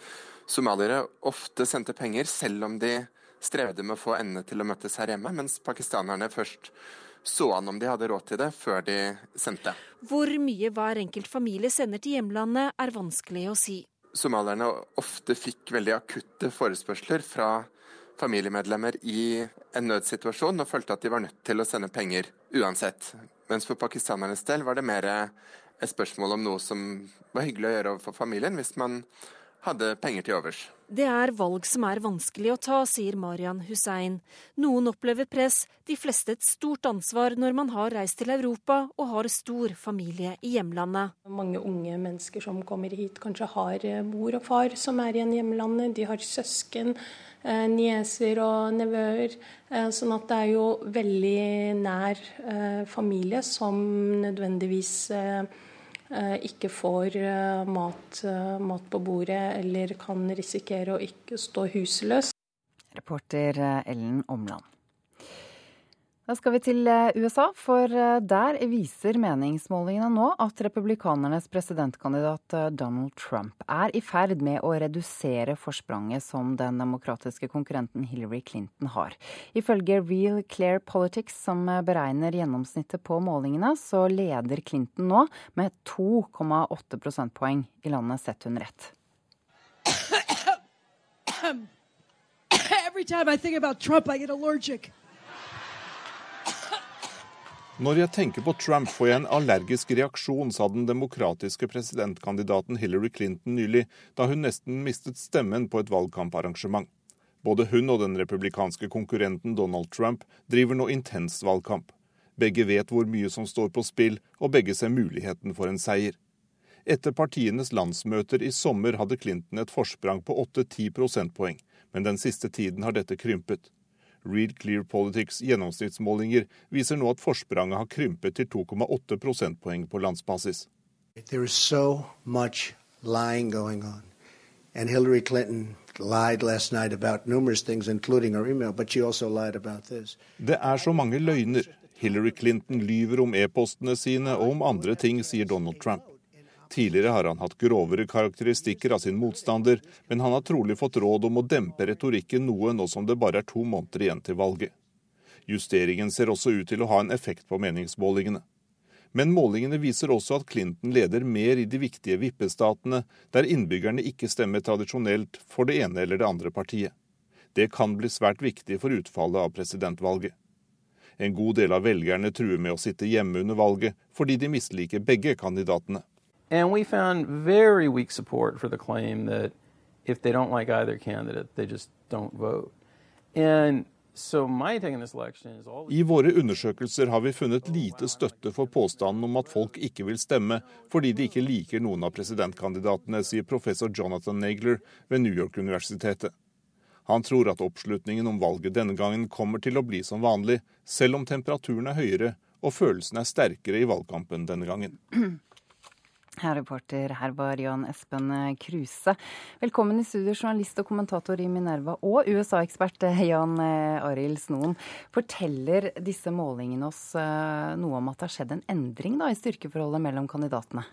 somaliere ofte sendte penger selv om de strevde med å få endene til å møtes her hjemme, mens pakistanerne først så an om de hadde råd til det, før de sendte. Hvor mye hver enkelt familie sender til hjemlandet, er vanskelig å si. Somalierne ofte fikk veldig akutte forespørsler fra familiemedlemmer i en nødsituasjon og følte at de var nødt til å sende penger uansett. Mens for pakistanernes del var det mer et spørsmål om noe som var hyggelig å gjøre overfor familien, hvis man hadde penger til overs. Det er valg som er vanskelig å ta, sier Marian Hussein. Noen opplever press, de fleste et stort ansvar når man har reist til Europa og har stor familie i hjemlandet. Mange unge mennesker som kommer hit, kanskje har eh, mor og far som er igjen i hjemlandet. De har søsken, eh, nieser og nevøer. Eh, sånn at det er jo veldig nær familie som nødvendigvis ikke får eh, mat, eh, mat, på bordet eller kan risikere å ikke stå husløs. Reporter Ellen Omland. Da skal vi til USA, for der viser meningsmålingene nå at republikanernes presidentkandidat Donald Trump er i ferd med å redusere forspranget som den demokratiske konkurrenten Hillary Clinton har. Ifølge Real Clear Politics, som beregner gjennomsnittet på målingene, så leder Clinton nå med 2,8 prosentpoeng i landet sett under ett. Every time I think about Trump, I get allergic. Når jeg tenker på Trump, får jeg en allergisk reaksjon, sa den demokratiske presidentkandidaten Hillary Clinton nylig, da hun nesten mistet stemmen på et valgkamparrangement. Både hun og den republikanske konkurrenten Donald Trump driver nå intens valgkamp. Begge vet hvor mye som står på spill, og begge ser muligheten for en seier. Etter partienes landsmøter i sommer hadde Clinton et forsprang på 8-10 prosentpoeng, men den siste tiden har dette krympet. Read Clear Politics gjennomsnittsmålinger viser nå at forspranget har krympet til 2,8 prosentpoeng på landsbasis. So and Hillary Clinton lied last night about numerous things, including her email, but she also lied about this. Det er så mange løgner. Hillary Clinton lyver om e-postene sine og om andre ting, sier Donald Trump. Tidligere har han hatt grovere karakteristikker av sin motstander, men han har trolig fått råd om å dempe retorikken noe nå som det bare er to måneder igjen til valget. Justeringen ser også ut til å ha en effekt på meningsmålingene. Men målingene viser også at Clinton leder mer i de viktige vippestatene, der innbyggerne ikke stemmer tradisjonelt for det ene eller det andre partiet. Det kan bli svært viktig for utfallet av presidentvalget. En god del av velgerne truer med å sitte hjemme under valget fordi de misliker begge kandidatene. And we found very weak support for the claim that if they don't like either candidate, they just don't vote. And I våre undersøkelser har vi funnet lite støtte for påstanden om at folk ikke vil stemme fordi de ikke liker noen av presidentkandidatene, sier professor Jonathan Nagler ved New York-universitetet. Han tror at oppslutningen om valget denne gangen kommer til å bli som vanlig, selv om temperaturen er høyere og følelsene er sterkere i valgkampen denne gangen. Her reporter her var Jan Espen Kruse. Velkommen i studio, journalist og kommentator i Minerva og USA-ekspert Jan eh, Arild Snoen. Forteller disse målingene oss eh, noe om at det har skjedd en endring da, i styrkeforholdet mellom kandidatene?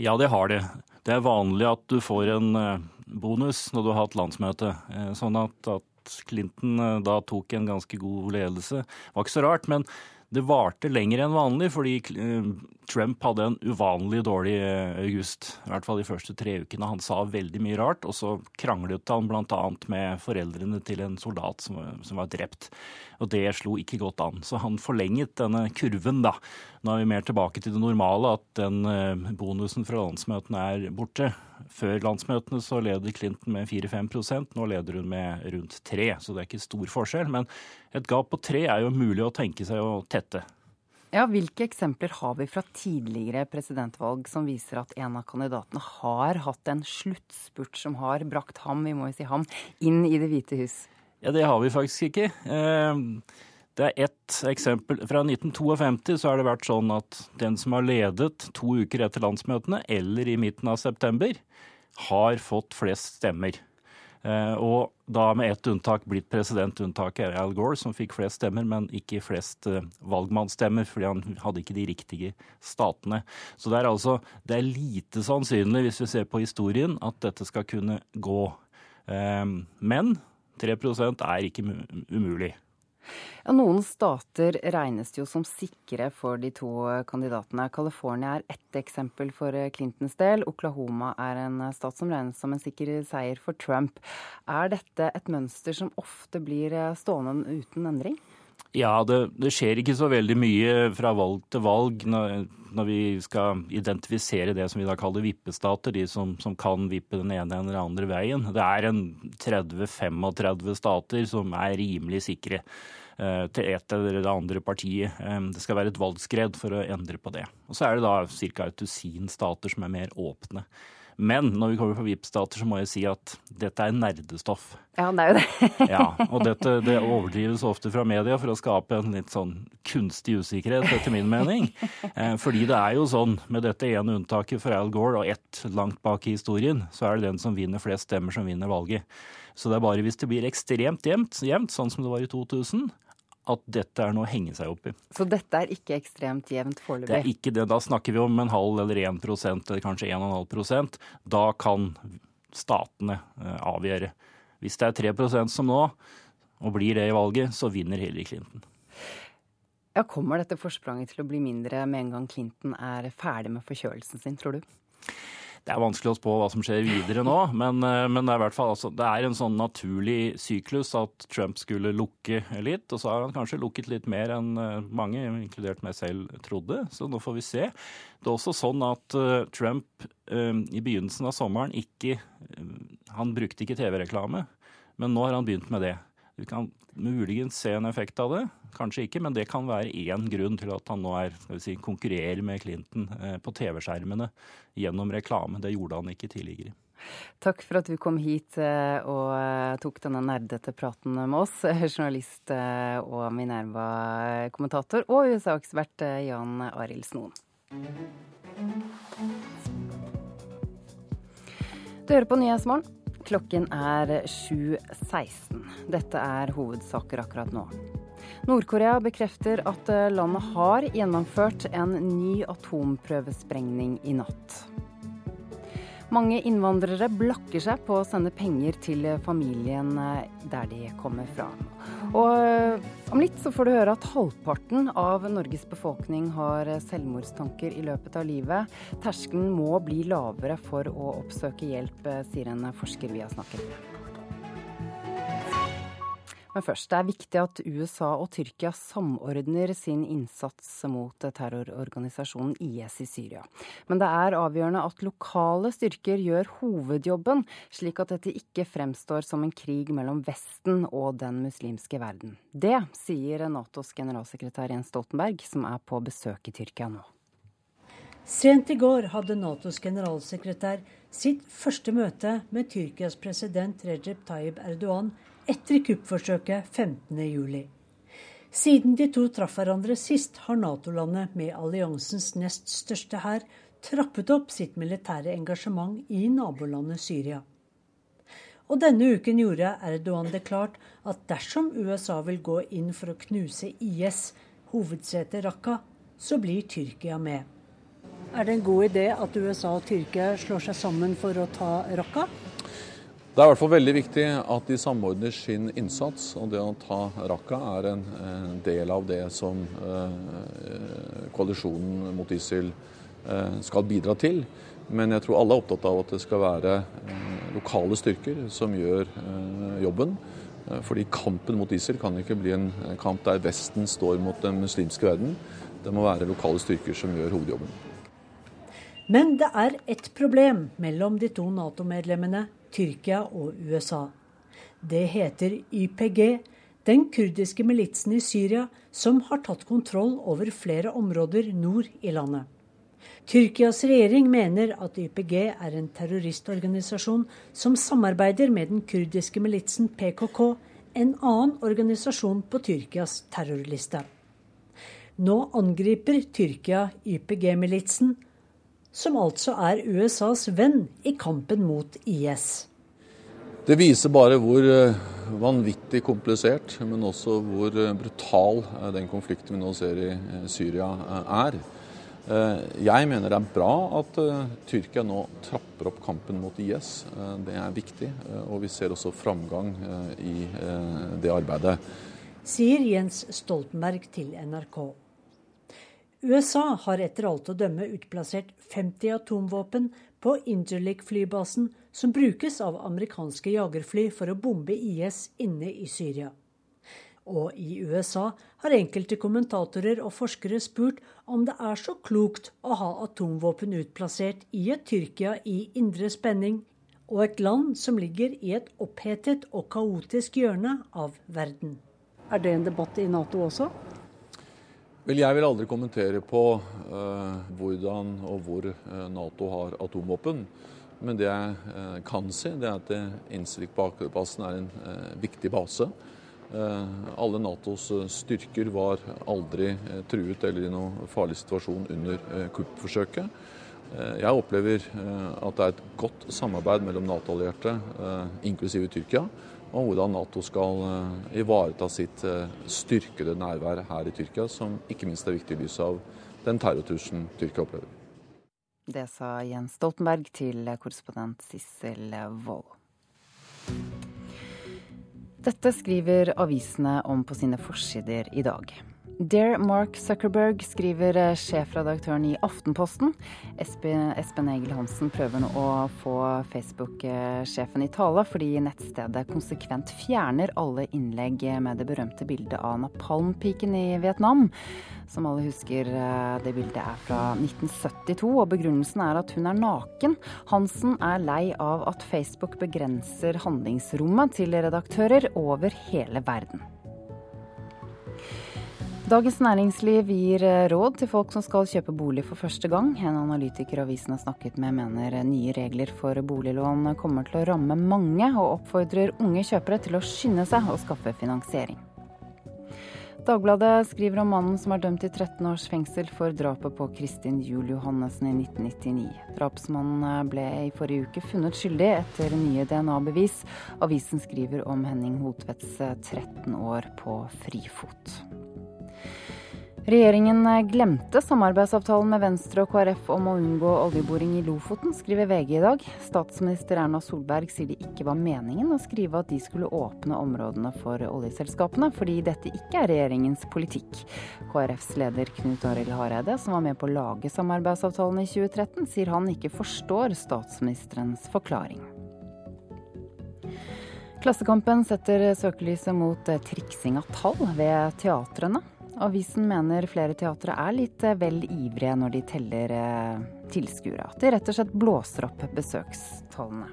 Ja, det har det. Det er vanlig at du får en eh, bonus når du har hatt landsmøte. Sånn at, at Clinton da tok en ganske god ledelse. Det var ikke så rart. men det varte lenger enn vanlig fordi eh, Trump hadde en uvanlig dårlig eh, august. I hvert fall de første tre ukene. Han sa veldig mye rart, og så kranglet han bl.a. med foreldrene til en soldat som, som, var drept. Og det slo ikke godt an. Så han forlenget denne kurven, da. Nå er vi mer tilbake til det normale, at den eh, bonusen fra landsmøtene er borte. Før landsmøtene så leder Clinton med 4-5% nå leder hun med rundt 3 så det er ikke stor forskjell. Men et gap på 3 er jo mulig å tenke seg å tette. Ja, Hvilke eksempler har vi fra tidligere presidentvalg som viser at en av kandidatene har hatt en sluttspurt som har brakt ham, vi må jo si ham, inn i Det hvite hus? Ja, Det har vi faktisk ikke. Eh, det er ett eksempel. Fra 1952 så har det vært sånn at den som har ledet to uker etter landsmøtene, eller i midten av september, har fått flest stemmer. Eh, og da med ett unntak blitt president. Unntaket er Al Gore, som fikk flest stemmer, men ikke flest eh, valgmannsstemmer, fordi han hadde ikke de riktige statene. Så det er altså det er lite sannsynlig, hvis vi ser på historien, at dette skal kunne gå. Eh, men 3% er ikke umulig. Ja, noen stater regnes jo som sikre for de to kandidatene. California er ett eksempel for Clintons del. Oklahoma er en stat som regnes som en sikker seier for Trump. Er dette et mønster som ofte blir stående uten endring? Ja, det, det, skjer ikke så veldig mye fra valg til valg når, når, vi skal identifisere det som vi da kaller vippestater, de som, som kan vippe den ene eller andre veien. Det er en 30-35 stater som er rimelig sikre eh, til et eller det andre partiet. Eh, det skal være et valgskred for å endre på det. Og så er det da ca. et dusin stater som er mer åpne. Men når vi kommer på VIP-stater, så må jeg si at dette er nerdestoff. Ja, det er jo det. ja, og dette det overdrives ofte fra media for å skape en litt sånn kunstig usikkerhet, etter min mening. Eh, fordi det er jo sånn, med dette ene unntaket for Al Gore og ett langt bak i historien, så er det den som vinner flest stemmer, som vinner valget. Så det er bare hvis det blir ekstremt jevnt, jevnt sånn som det var i 2000, at dette er noe å henge seg opp i. Så dette er ikke ekstremt jevnt foreløpig? Det er ikke det. Da snakker vi om en halv eller 1% eller kanskje 1,5% Da kan statene eh, avgjøre. Hvis det er 3% som nå, og blir det i valget, så vinner Hillary Clinton. Ja, Kommer dette forspranget til å bli mindre med en gang Clinton er ferdig med forkjølelsen sin, tror du? Det er vanskelig å spå hva som skjer videre nå, men, eh, men det, er hvert fall, altså, det er en sånn naturlig syklus at Trump skulle lukke litt. Og så har han kanskje lukket litt mer enn eh, mange, inkludert meg selv, trodde. Så nå får vi se. Det er også sånn at uh, Trump i begynnelsen av sommeren ikke Han brukte ikke TV-reklame, men nå har han begynt med det. Vi kan muligens se en effekt av det. Kanskje ikke, men det kan være én grunn til at han nå er, si, konkurrerer med Clinton eh, på TV-skjermene gjennom reklame. Det gjorde han ikke tidligere. Takk for at du kom hit eh, og eh, tok denne nerdete praten med oss, journalist og Minerva-kommentator, og USA-ekspert Jan Arild Snoen. Du hører på Nyhetsmorgen. Klokken er 7.16. Dette er hovedsaker akkurat nå. Nord-Korea bekrefter at landet har gjennomført en ny atomprøvesprengning i natt. Mange innvandrere blakker seg på å sende penger til familien der de kommer fra. Og eh, om litt så får du høre at halvparten av Norges befolkning har selvmordstanker i løpet av livet. Terskelen må bli lavere for å oppsøke hjelp, eh, sier en forsker vi har snakket med. Men først, det er viktig at USA og Tyrkia samordner sin innsats mot terrororganisasjonen IS i Syria. Men det er avgjørende at lokale styrker gjør hovedjobben, slik at dette ikke fremstår som en krig mellom Vesten og den muslimske verden. Det sier Natos generalsekretær Jens Stoltenberg, som er på besøk i Tyrkia nå. Sent i går hadde Natos generalsekretær sitt første møte med Tyrkias president Recep Tayyip Erdogan etter kuppforsøket 15.7. Siden de to traff hverandre sist, har Nato-landet med alliansens nest største hær trappet opp sitt militære engasjement i nabolandet Syria. Og denne uken gjorde Erdogan det klart at dersom USA vil gå inn for å knuse IS, hovedsetet Raqqa, så blir Tyrkia med. Er det en god idé at USA og Tyrkia slår seg sammen for å ta Raqqa? Det er i hvert fall veldig viktig at de samordner sin innsats. og Det å ta Raqqa er en, en, del av det som eh, koalisjonen mot ISIL eh, skal bidra til. Men jeg tror alle er opptatt av at det skal være eh, lokale styrker som gjør eh, jobben. Eh, fordi kampen mot ISIL kan ikke bli en kamp der Vesten står mot den muslimske verden. Det må være lokale styrker som gjør hovedjobben. Men det er ett problem mellom de to Nato-medlemmene Tyrkia og USA. Det heter YPG, den kurdiske militsen i Syria som har tatt kontroll over flere områder nord i landet. Tyrkias regjering mener at YPG er en terroristorganisasjon som samarbeider med den kurdiske militsen PKK, en annen organisasjon på Tyrkias terrorliste. Nå angriper Tyrkia YPG-militsen, som altså er USAs venn i kampen mot IS. Det viser bare hvor eh, vanvittig komplisert, men også hvor eh, brutal eh, den konflikten vi nå ser i Syria er. Jeg mener det er bra at Tyrkia nå trapper opp kampen mot IS. Det er viktig, og vi ser også framgang i det arbeidet. Sier Jens Stoltenberg til NRK. USA har etter alt å dømme utplassert 50 atomvåpen på Interlik-flybasen, som brukes av amerikanske jagerfly for å bombe IS inne i Syria. Og i USA har enkelte kommentatorer og forskere spurt om det er så klokt å ha atomvåpen utplassert i et Tyrkia i indre spenning, og et land som ligger i et opphetet og kaotisk hjørne av verden. Er det en debatt i Nato også? Vel, Jeg vil aldri kommentere på uh, hvordan og hvor uh, Nato har atomvåpen. Men det jeg uh, kan si, det er at Incirlik-basen er en viktig base. alle Natos styrker var aldri truet eller i noen farlig situasjon under kuppforsøket. Jeg opplever at det er et godt samarbeid mellom Nato-allierte, inklusive Tyrkia om hvordan Nato skal eh, ivareta sitt eh, styrkede nærvær her i Tyrkia, som ikke minst er viktig i lys av den terrortrusselen Tyrkia opplever. Det sa Jens Stoltenberg til korrespondent Sissel Wold. Dette skriver avisene om på sine forsider i dag. Dear Mark Zuckerberg, skriver eh, sjefredaktøren i Aftenposten. Espen Egil Hansen prøver nå å få Facebook-sjefen i tale, fordi nettstedet konsekvent fjerner alle innlegg med det berømte bildet av napalmpiken i Vietnam. Som alle husker, eh, det bildet er fra 1972, og begrunnelsen er at hun er naken. Hansen er lei av at Facebook begrenser handlingsrommet til redaktører over hele verden. Dagens Næringsliv gir eh, råd til folk som skal kjøpe bolig for første gang. En analytiker avisen har snakket med mener nye regler for boliglån kommer til å ramme mange, og oppfordrer unge kjøpere til å skynde seg å skaffe finansiering. Dagbladet skriver om mannen som er dømt til 13 års fengsel for drapet på Kristin Juel Johannessen i 1999. Drapsmannen eh, ble i forrige uke funnet skyldig etter nye DNA-bevis. Avisen skriver om Henning Hotvedts 13 eh, år på frifot. Regjeringen glemte samarbeidsavtalen med Venstre og KrF om å unngå oljeboring i Lofoten, skriver VG i dag. Statsminister Erna Solberg sier det ikke var meningen å skrive at de skulle åpne områdene for oljeselskapene, fordi dette ikke er regjeringens politikk. KrFs leder Knut Arild Hareide, som var med på å lage samarbeidsavtalen i 2013, sier han ikke forstår statsministerens forklaring. Klassekampen setter søkelyset mot triksing av tall ved teatrene. Avisen mener flere teatre er litt vel ivrige når de teller eh, tilskuere. At de rett og slett blåser opp besøkstallene.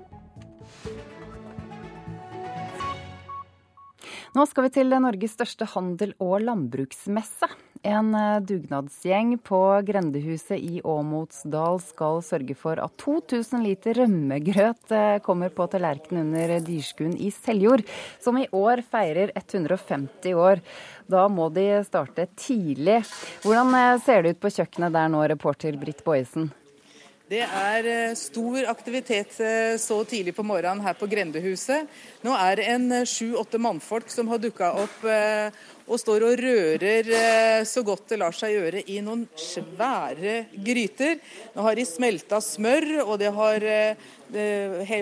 Nå skal vi til Norges største handel- og landbruksmesse. En eh, dugnadsgjeng på grendehuset i Åmotsdal skal sørge for at 2000 liter rømmegrøt eh, kommer på tallerkenen under Dyrskuen i Seljord, som i år feirer 150 år. Da må de starte tidlig. Hvordan eh, ser det ut på kjøkkenet der nå, reporter Britt Boyesen? Det er stor aktivitet så tidlig på morgenen her på Grendehuset. Nå er det en sju-åtte mannfolk som har dukka opp og står og rører så godt det lar seg gjøre i noen svære gryter. Nå har de smelta smør, og det har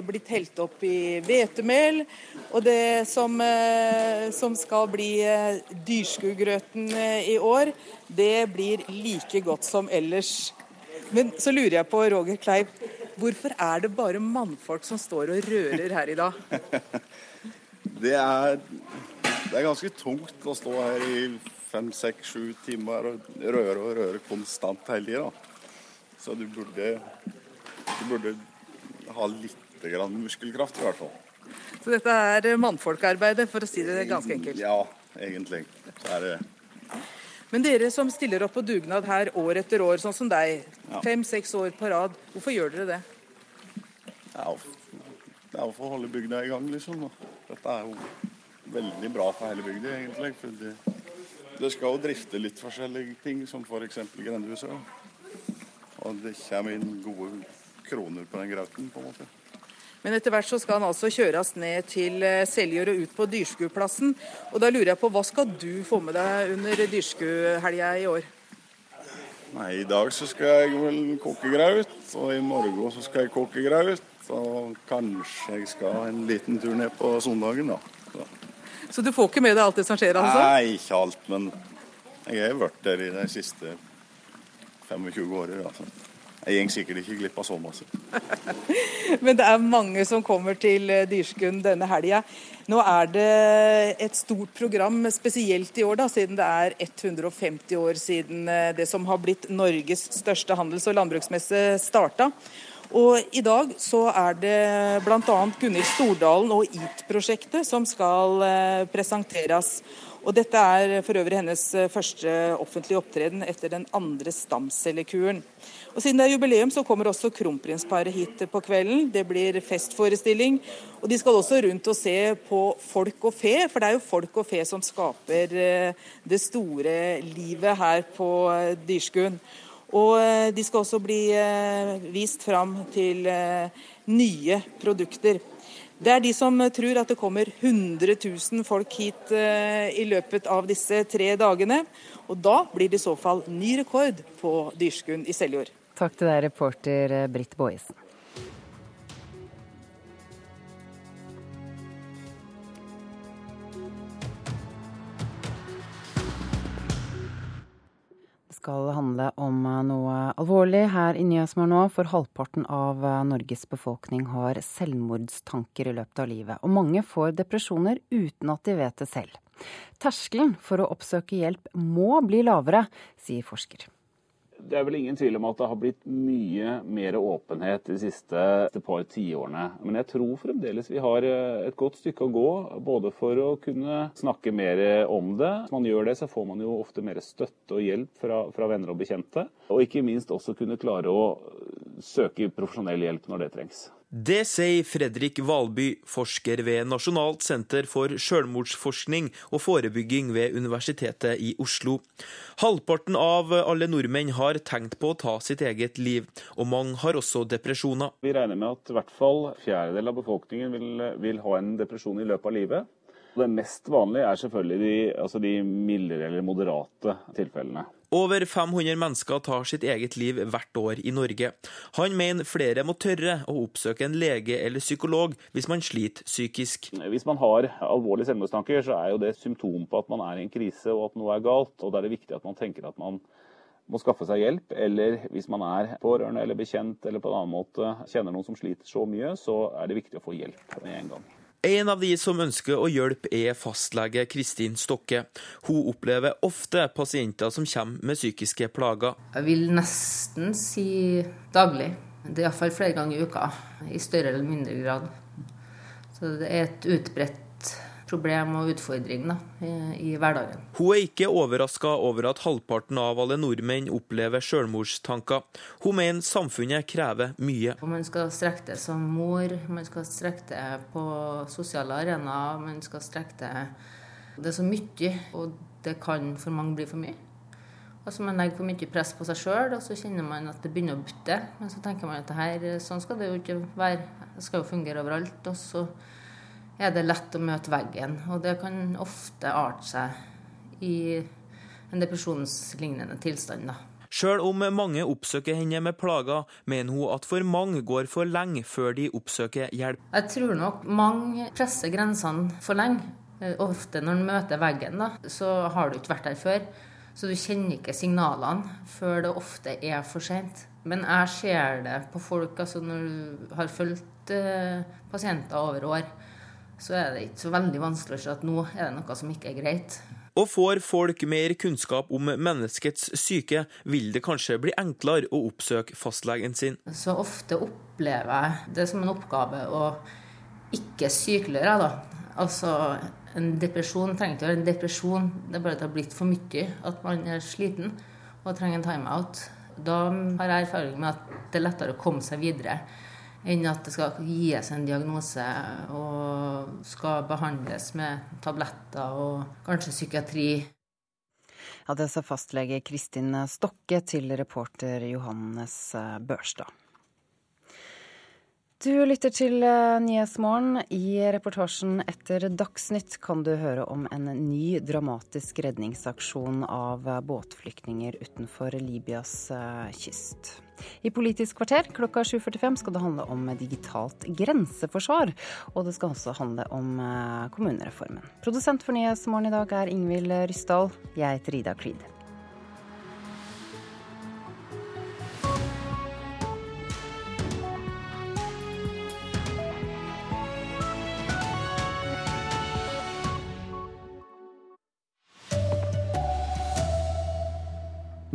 blitt helt opp i hvetemel. Og det som, som skal bli dyrskugrøten i år, det blir like godt som ellers. Men så lurer jeg på, Roger Kleiv, hvorfor er det bare mannfolk som står og rører her i dag? det, er, det er ganske tungt å stå her i fem, seks, sju timer og røre og røre konstant hele tida. Så du burde, du burde ha litt grann muskelkraft, i hvert fall. Så dette er mannfolkarbeidet, for å si det ganske enkelt? Ja, egentlig. Så er det men dere som stiller opp på dugnad her år etter år, sånn som deg, ja. fem-seks år på rad, hvorfor gjør dere det? Det er for å holde bygda i gang, liksom. Dette er jo veldig bra for hele bygda, egentlig. For det, det, skal jo drifte litt forskjellige ting, som f.eks. grendehuset. Og det kommer inn gode kroner på den grauten, på en måte. Men etter hvert så skal han altså kjøres ned til eh, Seljord og ut på Dyrskuplassen. Og da lurer jeg på, hva skal du få med deg under Dyrskuehelga i år? Nei, I dag så skal jeg vel koke graut, og i morgen så skal jeg koke graut. Og kanskje jeg skal en liten tur ned på søndagen, da. Så. du får ikke med deg alt det som skjer? altså? Nei, ikke alt. Men jeg har vært der i de siste 25 årene. Altså. Jeg går sikkert ikke glipp av så masse. Men det er mange som kommer til Dyrskund denne helga. Nå er det et stort program, spesielt i år, da, siden det er 150 år siden eh, det som har blitt Norges største handels- og landbruksmesse starta. Og I dag så er det bl.a. Gunhild Stordalen og EAT-prosjektet som skal eh, presenteres. Og Dette er for øvrig hennes første offentlige opptreden etter den andre stamcellekuren. Og Siden det er jubileum, så kommer også kronprinsparet hit på kvelden. Det blir festforestilling. Og de skal også rundt og se på folk og fe, for det er jo folk og fe som skaper eh, det store livet her på eh, Dyrskuen. Og eh, de skal også bli vist fram til nye produkter. Det er de som tror at det kommer 100 000 folk hit i løpet av disse tre dagene. Og da blir det i så fall ny rekord på Dyrskuen i Seljord. Takk til deg, reporter Britt Boisen. Skal handle om noe alvorlig her i Nyhetsmorgen nå, for halvparten av Norges befolkning har selvmordstanker i løpet av livet. Og mange får depresjoner uten at de vet det selv. Terskelen for å oppsøke hjelp må bli lavere, sier forsker. Det er vel ingen tvil om at det har blitt mye mer åpenhet de siste par tiårene. Men jeg tror fremdeles vi har eh, et godt stykke å gå, både for å kunne snakke mer om det. Hvis man gjør det, så får man jo ofte mer støtte og hjelp fra, fra venner og bekjente. Og ikke minst også kunne klare å søke profesjonell hjelp når det trengs. Det sier Fredrik Valby, forsker ved Nasjonalt senter for selvmordsforskning og forebygging ved Universitetet i Oslo. Halvparten av alle nordmenn har tenkt på å ta sitt eget liv, og mange har også depresjoner. Vi regner med at i hvert fall fjerdedel av befolkningen vil, vil ha en depresjon i løpet av livet. Det mest vanlige er selvfølgelig de, altså de mildere eller moderate tilfellene. Over 500 mennesker tar sitt eget liv hvert år i Norge. Han mener flere må tørre å oppsøke en lege eller psykolog hvis man sliter psykisk. Hvis man har alvorlige selvmordstanker, så er jo det et symptom på at man er i en krise og at noe er galt. Og da er det viktig at man tenker at man må skaffe seg hjelp, eller hvis man er pårørende eller bekjent eller på en annen måte kjenner noen som sliter så mye, så er det viktig å få hjelp med en gang. En av de som ønsker å hjelpe, er fastlege Kristin Stokke. Hun opplever ofte pasienter som kommer med psykiske plager. Jeg vil nesten si daglig. Det er iallfall flere ganger i uka. I større eller mindre grad. Så det er et utbredt problem og utfordring da, i, hverdagen. Hun er ikke overraska over at halvparten av alle nordmenn opplever selvmordstanker. Hun mener samfunnet krever mye. Man skal strekke det som mor, man skal strekke det på sosiale arenaer, man skal strekke det Det er så mye, og det kan for mange bli for mye. Altså Man legger for mye press på seg sjøl, og så kjenner man at det begynner å butte. Men så tenker man at det her, sånn skal det jo ikke være. Det skal jo fungere overalt. Og så er det lett å møte veggen. Og det kan ofte arte seg i en depresjonslignende tilstand. da. Sjøl om mange oppsøker henne med plager, mener hun at for mange går for lenge før de oppsøker hjelp. Jeg tror nok mange presser grensene for lenge. Ofte når en møter veggen, da, så har du ikke vært der før. Så du kjenner ikke signalene før det ofte er for sent. Men jeg ser det på folk, altså når du har fulgt eh, pasienter over år så er det ikke så veldig vanskelig å se at nå er det noe som ikke er greit. Og får folk mer kunnskap om menneskets syke, vil det kanskje bli enklere å oppsøke fastlegen sin. Så ofte opplever jeg det som en oppgave å ikke sykeliggjøre, da. Altså, en depresjon trenger ikke å være en depresjon, det er bare at det har blitt for mye. At man er sliten og trenger en timeout. Da har jeg erfaring med at det er lettere å komme seg videre enn at det skal gis en diagnose og skal behandles med tabletter og kanskje psykiatri. Ja, Det sa fastlege Kristin Stokke til reporter Johannes Børstad. Du lytter til Nyhetsmorgen. I reportasjen etter Dagsnytt kan du høre om en ny dramatisk redningsaksjon av båtflyktninger utenfor Libyas eh, kyst. I Politisk kvarter klokka 7.45 skal det handle om digitalt grenseforsvar. Og det skal også handle om eh, kommunereformen. Produsent for Nyhetsmorgen i dag er Ingvild Ryssdal. Jeg heter Ida Creed.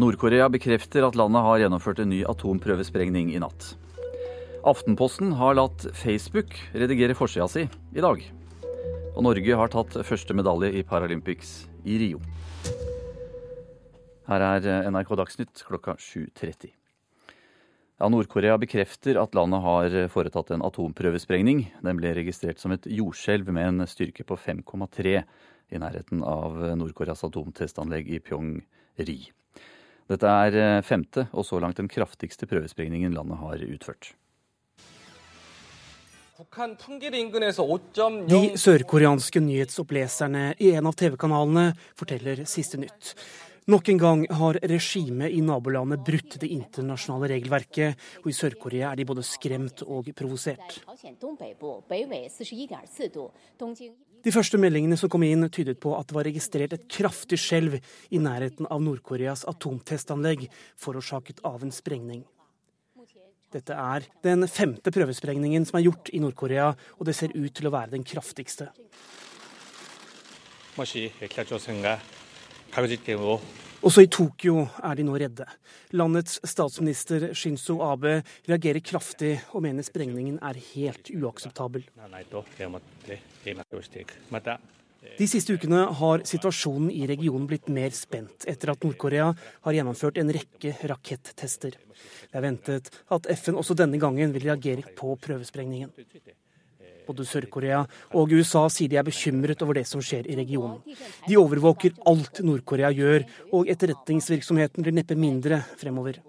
Nord-Korea bekrefter at landet har gjennomført en ny atomprøvesprengning i natt. Aftenposten har latt Facebook redigere forsida si i dag. Og Norge har tatt første medalje i Paralympics i Rio. Her er NRK Dagsnytt klokka 7.30. Ja, Nord-Korea bekrefter at landet har foretatt en atomprøvesprengning. Den ble registrert som et jordskjelv med en styrke på 5,3 i nærheten av Nord-Koreas atomtestanlegg i Pyong-ri. Dette er eh, femte og så langt den kraftigste prøvesprengningen landet har utført. De sørkoreanske nyhetsoppleserne i en av TV-kanalene forteller siste nytt. Nok en gang har regimet i nabolandet brutt det internasjonale regelverket, og i Sør-Korea er de både skremt og provosert. De første meldingene som kom inn, tydet på at det var registrert et kraftig skjelv i nærheten av Nord-Koreas atomtestanlegg, forårsaket av en sprengning. Dette er den femte prøvesprengningen som er gjort i Nord-Korea, og det ser ut til å være den kraftigste. Også i Tokyo er de nå redde. Landets statsminister Shinzo Abe reagerer kraftig og mener sprengningen er helt uakseptabel. De siste ukene har situasjonen i regionen blitt mer spent etter at Nord-Korea har gjennomført en rekke rakettester. Det er ventet at FN også denne gangen vil reagere på prøvesprengningen. Både Sør-Korea og USA sier de er bekymret over det som skjer i regionen. De overvåker alt Nord-Korea gjør, og etterretningsvirksomheten blir neppe mindre fremover.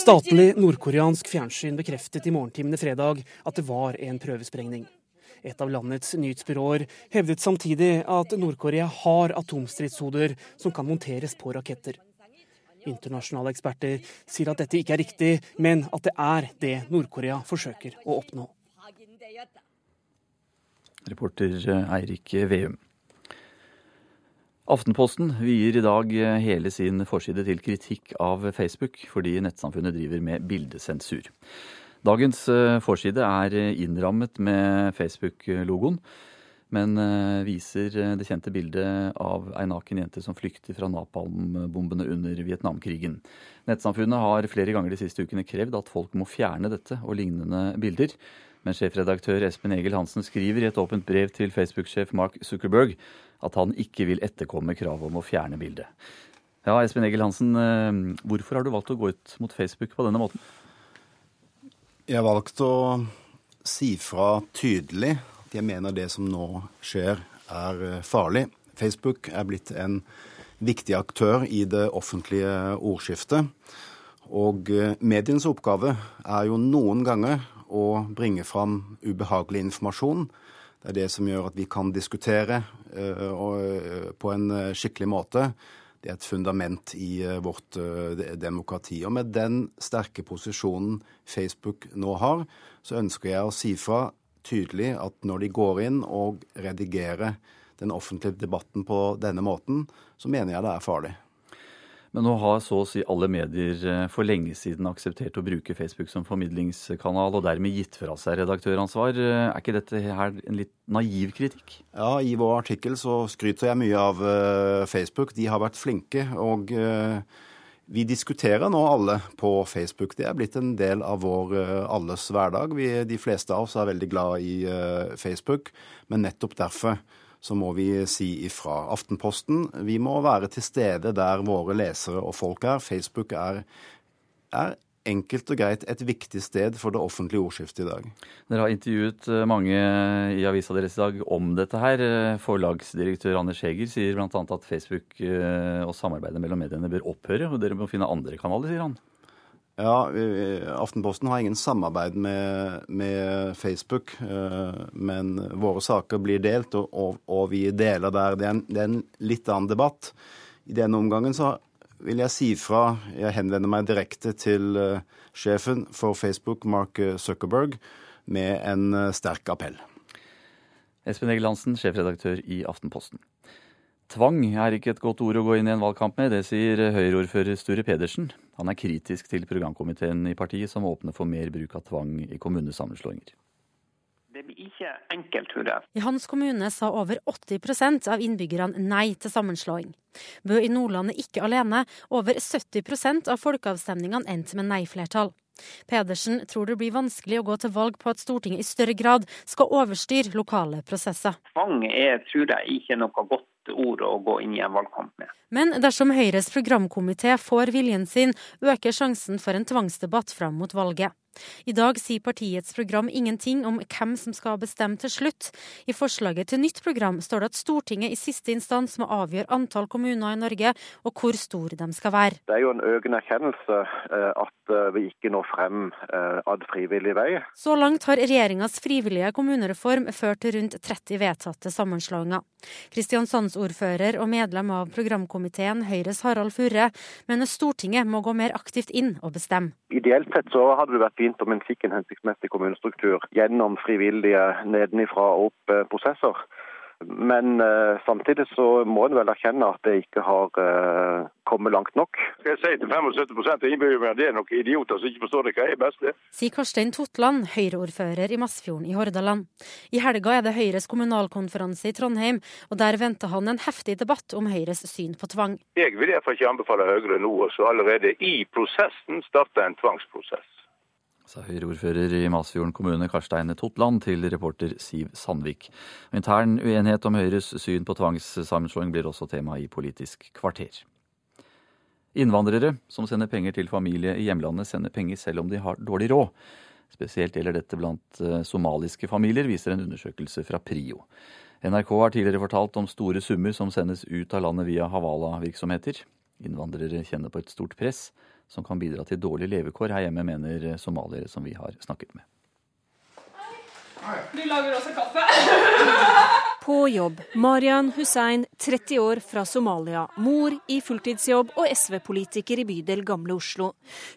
Statlig nordkoreansk fjernsyn bekreftet i morgentimene fredag at det var en prøvesprengning. Et av landets nyhetsbyråer hevdet samtidig at Nord-Korea har atomstridshoder som kan monteres på raketter. Internasjonale eksperter sier at dette ikke er riktig, men at det er det Nord-Korea forsøker å oppnå. Reporter Eirik Veum. Aftenposten vier i dag hele sin forside til kritikk av Facebook, fordi nettsamfunnet driver med bildesensur. Dagens forside er innrammet med Facebook-logoen men uh, viser eh, det kjente bildet av ei naken jente som flykter fra napalmbombene under Vietnamkrigen. Nettsamfunnet har flere ganger de siste ukene krevd at folk må fjerne dette og lignende bilder. Men sjefredaktør Espen Egil Hansen skriver i et åpent brev til Facebook-sjef Mark Zuckerberg at han ikke vil etterkomme kravet om å fjerne bildet. Ja, Espen Egil Hansen, uh, hvorfor har du valgt å gå ut mot Facebook på denne måten? Jeg har valgt å si fra tydelig jeg mener det som nå skjer, er eh, farlig. Facebook er blitt en viktig aktør i det offentlige ordskiftet. Og eh, medienes oppgave er jo noen ganger å bringe fram ubehagelig informasjon. Det er det som gjør at vi kan diskutere uh, på en skikkelig måte. Det er et fundament i vårt demokrati. Og med den sterke posisjonen Facebook nå har, så ønsker jeg å si fra tydelig at når de går inn og redigerer den offentlige debatten på denne måten, så mener jeg det er farlig. Men nå har så å si alle medier eh, for lenge siden akseptert å bruke Facebook som formidlingskanal, og dermed gitt fra seg redaktøransvar. Eh, er ikke dette her en litt naiv kritikk? Ja, i vår artikkel så skryter jeg mye av eh, Facebook. De har vært flinke. og... Vi diskuterer nå alle på Facebook. Det er blitt en del av vår uh, alles hverdag. Vi, de fleste av oss er veldig glad i uh, Facebook, men nettopp derfor så må vi si ifra. Aftenposten, vi må være til stede der våre lesere og folk er. Facebook er, er enkelt og greit et viktig sted for det offentlige ordskiftet i dag. Dere har intervjuet eh, mange i avisa deres i dag om dette her. Eh, forlagsdirektør Anders Heger sier bl.a. at Facebook eh, og samarbeidet mellom mediene bør opphøre, og dere må finne andre kanaler, sier han. Ja, Aftenposten har ingen samarbeid med, med Facebook, men våre saker blir delt, og, og, og vi deler der. Det er, en, det er en litt annen debatt. I denne omgangen så vil jeg si fra Jeg henvender meg direkte til uh, sjefen for Facebook, Mark Zuckerberg, med en uh, sterk appell. Espen Egil Hansen, sjefredaktør i Aftenposten. Tvang er ikke et godt ord å gå inn i en valgkamp med, det sier Høyre-ordfører Sture Pedersen. Han er kritisk til programkomiteen i partiet som åpner for mer bruk av tvang i kommunesammenslåinger. Det blir ikke enkelt, tror jeg. I hans kommune sa over 80% av innbyggerne nei til sammenslåing. Bø i Nordland er ikke alene. Over 70% av folkeavstemningene endte med nei-flertall. Pedersen tror det blir vanskelig å gå til valg på at Stortinget i større grad skal overstyre lokale prosesser. Tvang er, tror jeg, ikke noe godt ord å gå inn i en valgkamp med. Men dersom Høyres programkomité får viljen sin, øker sjansen for en tvangsdebatt fram mot valget. I dag sier partiets program ingenting om hvem som skal bestemme til slutt. I forslaget til nytt program står det at Stortinget i siste instans må avgjøre antall kommuner i Norge, og hvor store de skal være. Det er jo en økende erkjennelse eh, at eh, vi ikke når frem eh, ad frivillig vei. Så langt har regjeringas frivillige kommunereform ført til rundt 30 vedtatte sammenslåinger. Kristiansandsordfører og medlem av programkomiteen Høyres Harald Furre mener Stortinget må gå mer aktivt inn og bestemme. Ideelt sett så hadde det vært fint om en fikk en hensiktsmessig kommunestruktur gjennom frivillige nedenifra og opp-prosesser. Eh, men uh, samtidig så må en vel erkjenne at det ikke har uh, kommet langt nok. Skal jeg si til 75% av innbyggerne det er noen idioter som ikke forstår det hva er best det? Sier Karstein Totland, Høyre-ordfører i Masfjorden i Hordaland. I helga er det Høyres kommunalkonferanse i Trondheim, og der venter han en heftig debatt om Høyres syn på tvang. Jeg vil derfor ikke anbefale Høyre nå også allerede i prosessen starte en tvangsprosess sa Høyre-ordfører i Masfjorden kommune Karstein Totland til reporter Siv Sandvik. Intern uenighet om Høyres syn på tvangssammenslåing blir også tema i Politisk kvarter. Innvandrere som sender penger til familie i hjemlandet, sender penger selv om de har dårlig råd. Spesielt gjelder dette blant eh, somaliske familier, viser en undersøkelse fra Prio. NRK har tidligere fortalt om store summer som sendes ut av landet via Havala-virksomheter. Innvandrere kjenner på et stort press som kan bidra til dårlige levekår her hjemme, mener somaliere som vi har snakket med. Du lager også kaffe? På jobb. Marian Hussein, 30 år, fra Somalia. Mor i fulltidsjobb og SV-politiker i bydel Gamle Oslo.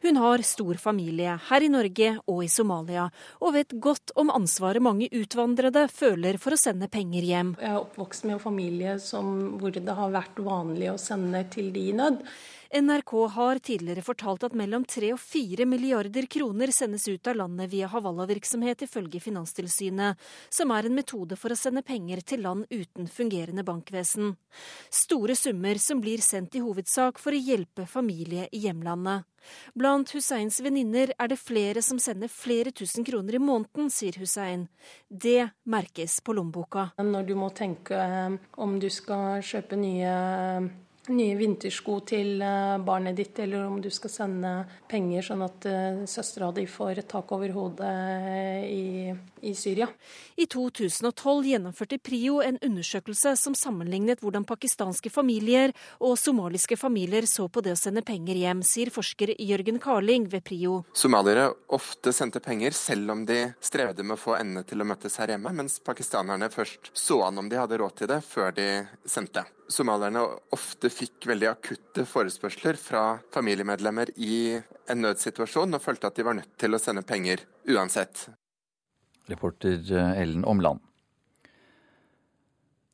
Hun har stor familie her i Norge og i Somalia, og vet godt om ansvaret mange utvandrede føler for å sende penger hjem. Jeg er oppvokst med en familie som, hvor det har vært vanlig å sende til de i nød. NRK har tidligere fortalt at mellom 3 og 4 milliarder kroner sendes ut av landet via Havala-virksomhet, ifølge Finanstilsynet, som er en metode for å sende penger til land uten fungerende bankvesen. Store summer som blir sendt i hovedsak for å hjelpe familie i hjemlandet. Blant Husseins venninner er det flere som sender flere tusen kroner i måneden, sier Hussein. Det merkes på lommeboka. Når du må tenke eh, om du skal kjøpe nye nye vintersko til eh, barnet ditt, eller om du skal sende penger sånn at uh, søstera di får tak over hodet eh, i, i, Syria. I 2012 gjennomførte Prio en undersøkelse som sammenlignet hvordan pakistanske familier og somaliske familier så på det å sende penger hjem, sier forsker Jørgen Karling ved Prio. Somaliere ofte sendte penger selv om de strevde med å få endene til å møtes her hjemme, mens pakistanerne først så an om de hadde råd til det, før de sendte somalierne ofte fikk veldig akutte forespørsler fra familiemedlemmer i en nødsituasjon, og følte at de var nødt til å sende penger uansett. Reporter eh, Ellen Omland.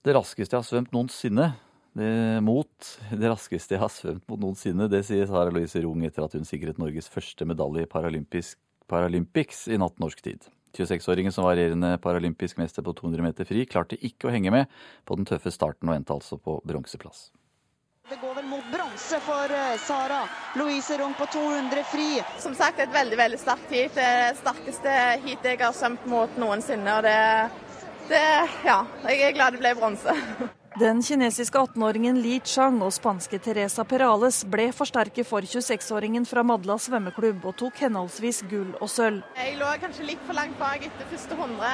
Det raskeste jeg har svømt noensinne. Det, mot det raskeste jeg har svømt mot noensinne, det sier Sara Louise Rung etter at hun sikret Norges første medalje i Paralympics i natt norsk tid. 26-åringen som var regjerende paralympisk mester på 200 meter fri, klarte ikke å henge med på den tøffe starten og endte altså på bronseplass. Det går vel mot bronse for eh, Sara Louise Rung på 200 fri. Som sagt et veldig veldig sterkt heat. Det sterkeste heatet jeg har svømt mot noensinne. og det, det, Ja, jeg er glad det ble bronse. Den kinesiske 18-åringen Li Chang og spanske Teresa Perales ble for sterke for 26-åringen fra Madla svømmeklubb og tok henholdsvis gull og sølv. Jeg lå kanskje litt for langt bak etter første 100.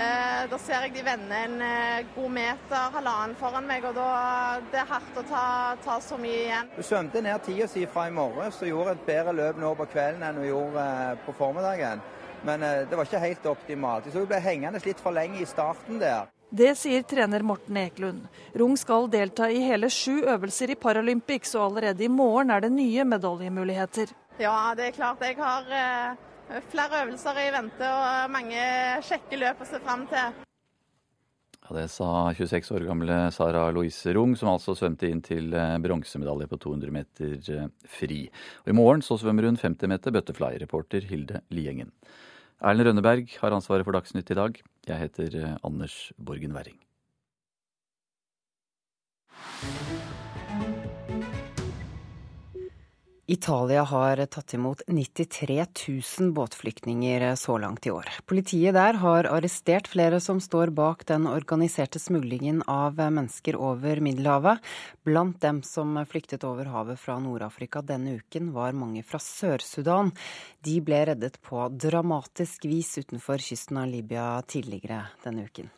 Eh, da ser jeg de vender en eh, god meter, halvannen foran meg, og da det er hardt å ta, ta så mye igjen. Du svømte ned tida si fra i morges og gjorde et bedre løp nå på kvelden enn du gjorde eh, på formiddagen. Men det var ikke helt optimalt. Så du ble hengende litt for lenge i starten der. Det sier trener Morten Eklund. Rung skal delta i hele sju øvelser i Paralympics, og allerede i morgen er det nye medaljemuligheter. Ja, det er klart. Jeg har eh, flere øvelser i vente og mange kjekke løp å se fram til. Ja, det sa 26 år gamle Sara Louise Rung, som altså svømte inn til eh, bronsemedalje på 200 meter eh, fri. Og I morgen så svømmer hun 50 meter butterfly, reporter Hilde Liengen. Erlend Rønneberg har ansvaret for Dagsnytt i dag. Jeg heter eh, Anders Borgen Werring. Italia har tatt imot 93 000 båtflyktninger så langt i år. Politiet der har arrestert flere som står bak den organiserte smuglingen av mennesker over Middelhavet. Blant dem som flyktet over havet fra Nord-Afrika denne uken, var mange fra Sør-Sudan. De ble reddet på dramatisk vis utenfor kysten av Libya tidligere denne uken.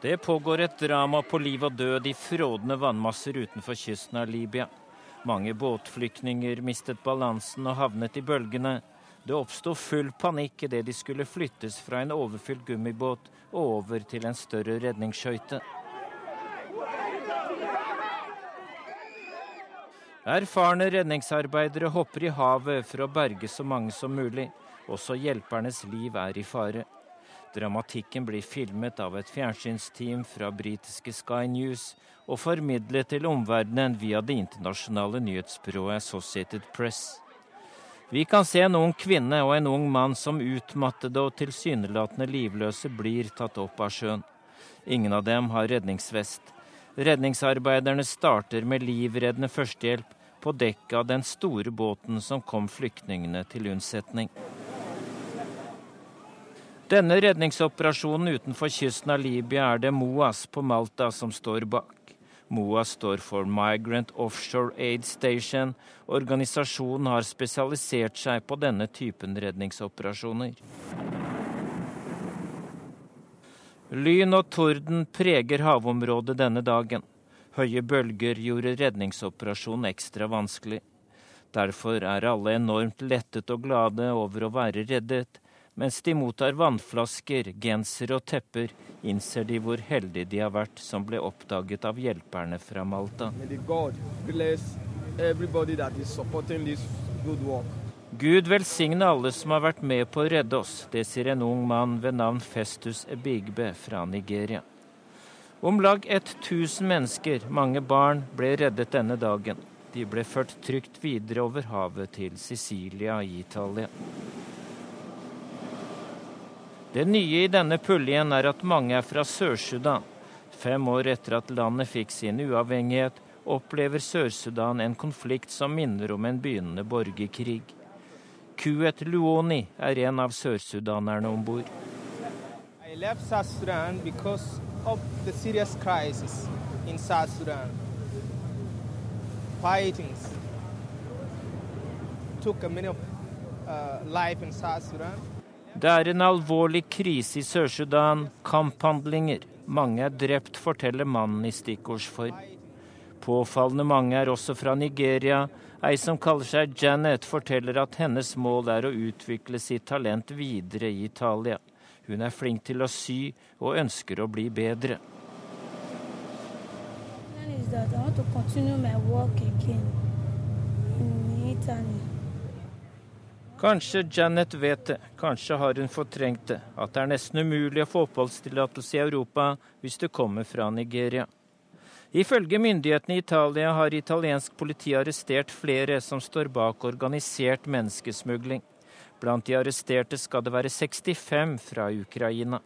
Det pågår et drama på liv og død i frådende vannmasser utenfor kysten av Libya. Mange båtflyktninger mistet balansen og havnet i bølgene. Det oppsto full panikk idet de skulle flyttes fra en overfylt gummibåt og over til en større redningsskøyte. Erfarne redningsarbeidere hopper i havet for å berge så mange som mulig. Også hjelpernes liv er i fare. Dramatikken blir filmet av et fjernsynsteam fra britiske Sky News og formidlet til omverdenen via det internasjonale nyhetsbyrået Associated Press. Vi kan se en ung kvinne og en ung mann som utmattede og tilsynelatende livløse blir tatt opp av sjøen. Ingen av dem har redningsvest. Redningsarbeiderne starter med livreddende førstehjelp på dekket av den store båten som kom flyktningene til unnsetning. Denne redningsoperasjonen utenfor kysten av Libya er det MOAS på Malta som står bak. MOAS står for Migrant Offshore Aid Station. Organisasjonen har spesialisert seg på denne typen redningsoperasjoner. Lyn og torden preger havområdet denne dagen. Høye bølger gjorde redningsoperasjonen ekstra vanskelig. Derfor er alle enormt lettet og glade over å være reddet, mens de mottar vannflasker, genser og tepper, innser de hvor heldige de har vært som ble oppdaget av hjelperne fra Malta. Gud velsigne alle som har vært med på å redde oss. Det sier en ung mann ved navn Festus Ebigbe fra Nigeria. Om lag 1000 mennesker, mange barn, ble reddet denne dagen. De ble ført trygt videre over havet til Sicilia i Italia. Det nye i denne puljen er at mange er fra Sør-Sudan. Fem år etter at landet fikk sin uavhengighet, opplever Sør-Sudan en konflikt som minner om en begynnende borgerkrig. Kuet Luoni er en av sørsudanerne om bord. Det er en alvorlig krise i Sør-Sudan, kamphandlinger. Mange er drept, forteller mannen i stikkordsform. Påfallende mange er også fra Nigeria. Ei som kaller seg Janet, forteller at hennes mål er å utvikle sitt talent videre i Italia. Hun er flink til å sy og ønsker å bli bedre. Kanskje Janet vet det, kanskje har hun fortrengt det, at det er nesten umulig å få oppholdstillatelse i Europa hvis du kommer fra Nigeria. Ifølge myndighetene i Italia har italiensk politi arrestert flere som står bak organisert menneskesmugling. Blant de arresterte skal det være 65 fra Ukraina.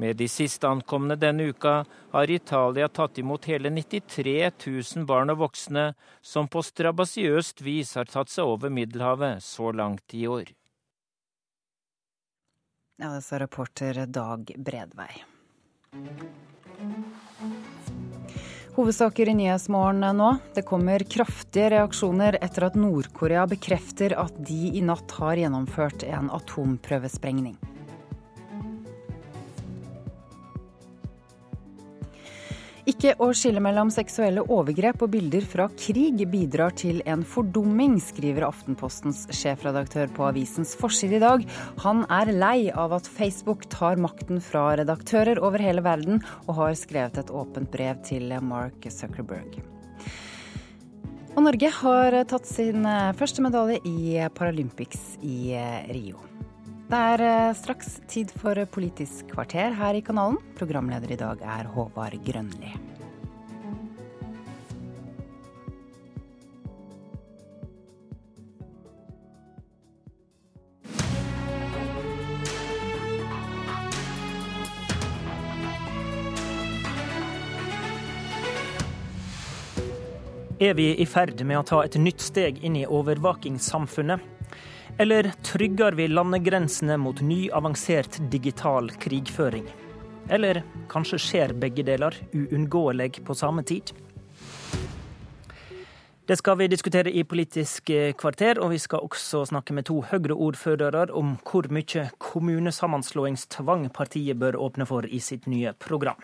Med de siste ankomne denne uka har Italia tatt imot hele 93 000 barn og voksne som på strabasiøst vis har tatt seg over Middelhavet så langt i år. Ja, det sa reporter Dag Bredvei. Hovedsaker i Nyhetsmorgen nå. Det kommer kraftige reaksjoner etter at Nord-Korea bekrefter at de i natt har gjennomført en atomprøvesprengning. Ikke å skille mellom seksuelle overgrep og bilder fra krig bidrar til en fordumming, skriver Aftenpostens sjefredaktør på avisens forside i dag. Han er lei av at Facebook tar makten fra redaktører over hele verden, og har skrevet et åpent brev til Mark Zuckerberg. Og Norge har tatt sin første medalje i Paralympics i Rio. Det er straks tid for Politisk kvarter her i kanalen. Programleder i dag er Håvard Grønli. Er vi i ferd med å ta et nytt steg inn i overvåkingssamfunnet? Eller trygger vi landegrensene mot ny, avansert digital krigføring? Eller kanskje skjer begge deler uunngåelig på samme tid? Det skal vi diskutere i Politisk kvarter, og vi skal også snakke med to Høyre-ordførere om hvor mye kommunesammenslåingstvang partiet bør åpne for i sitt nye program.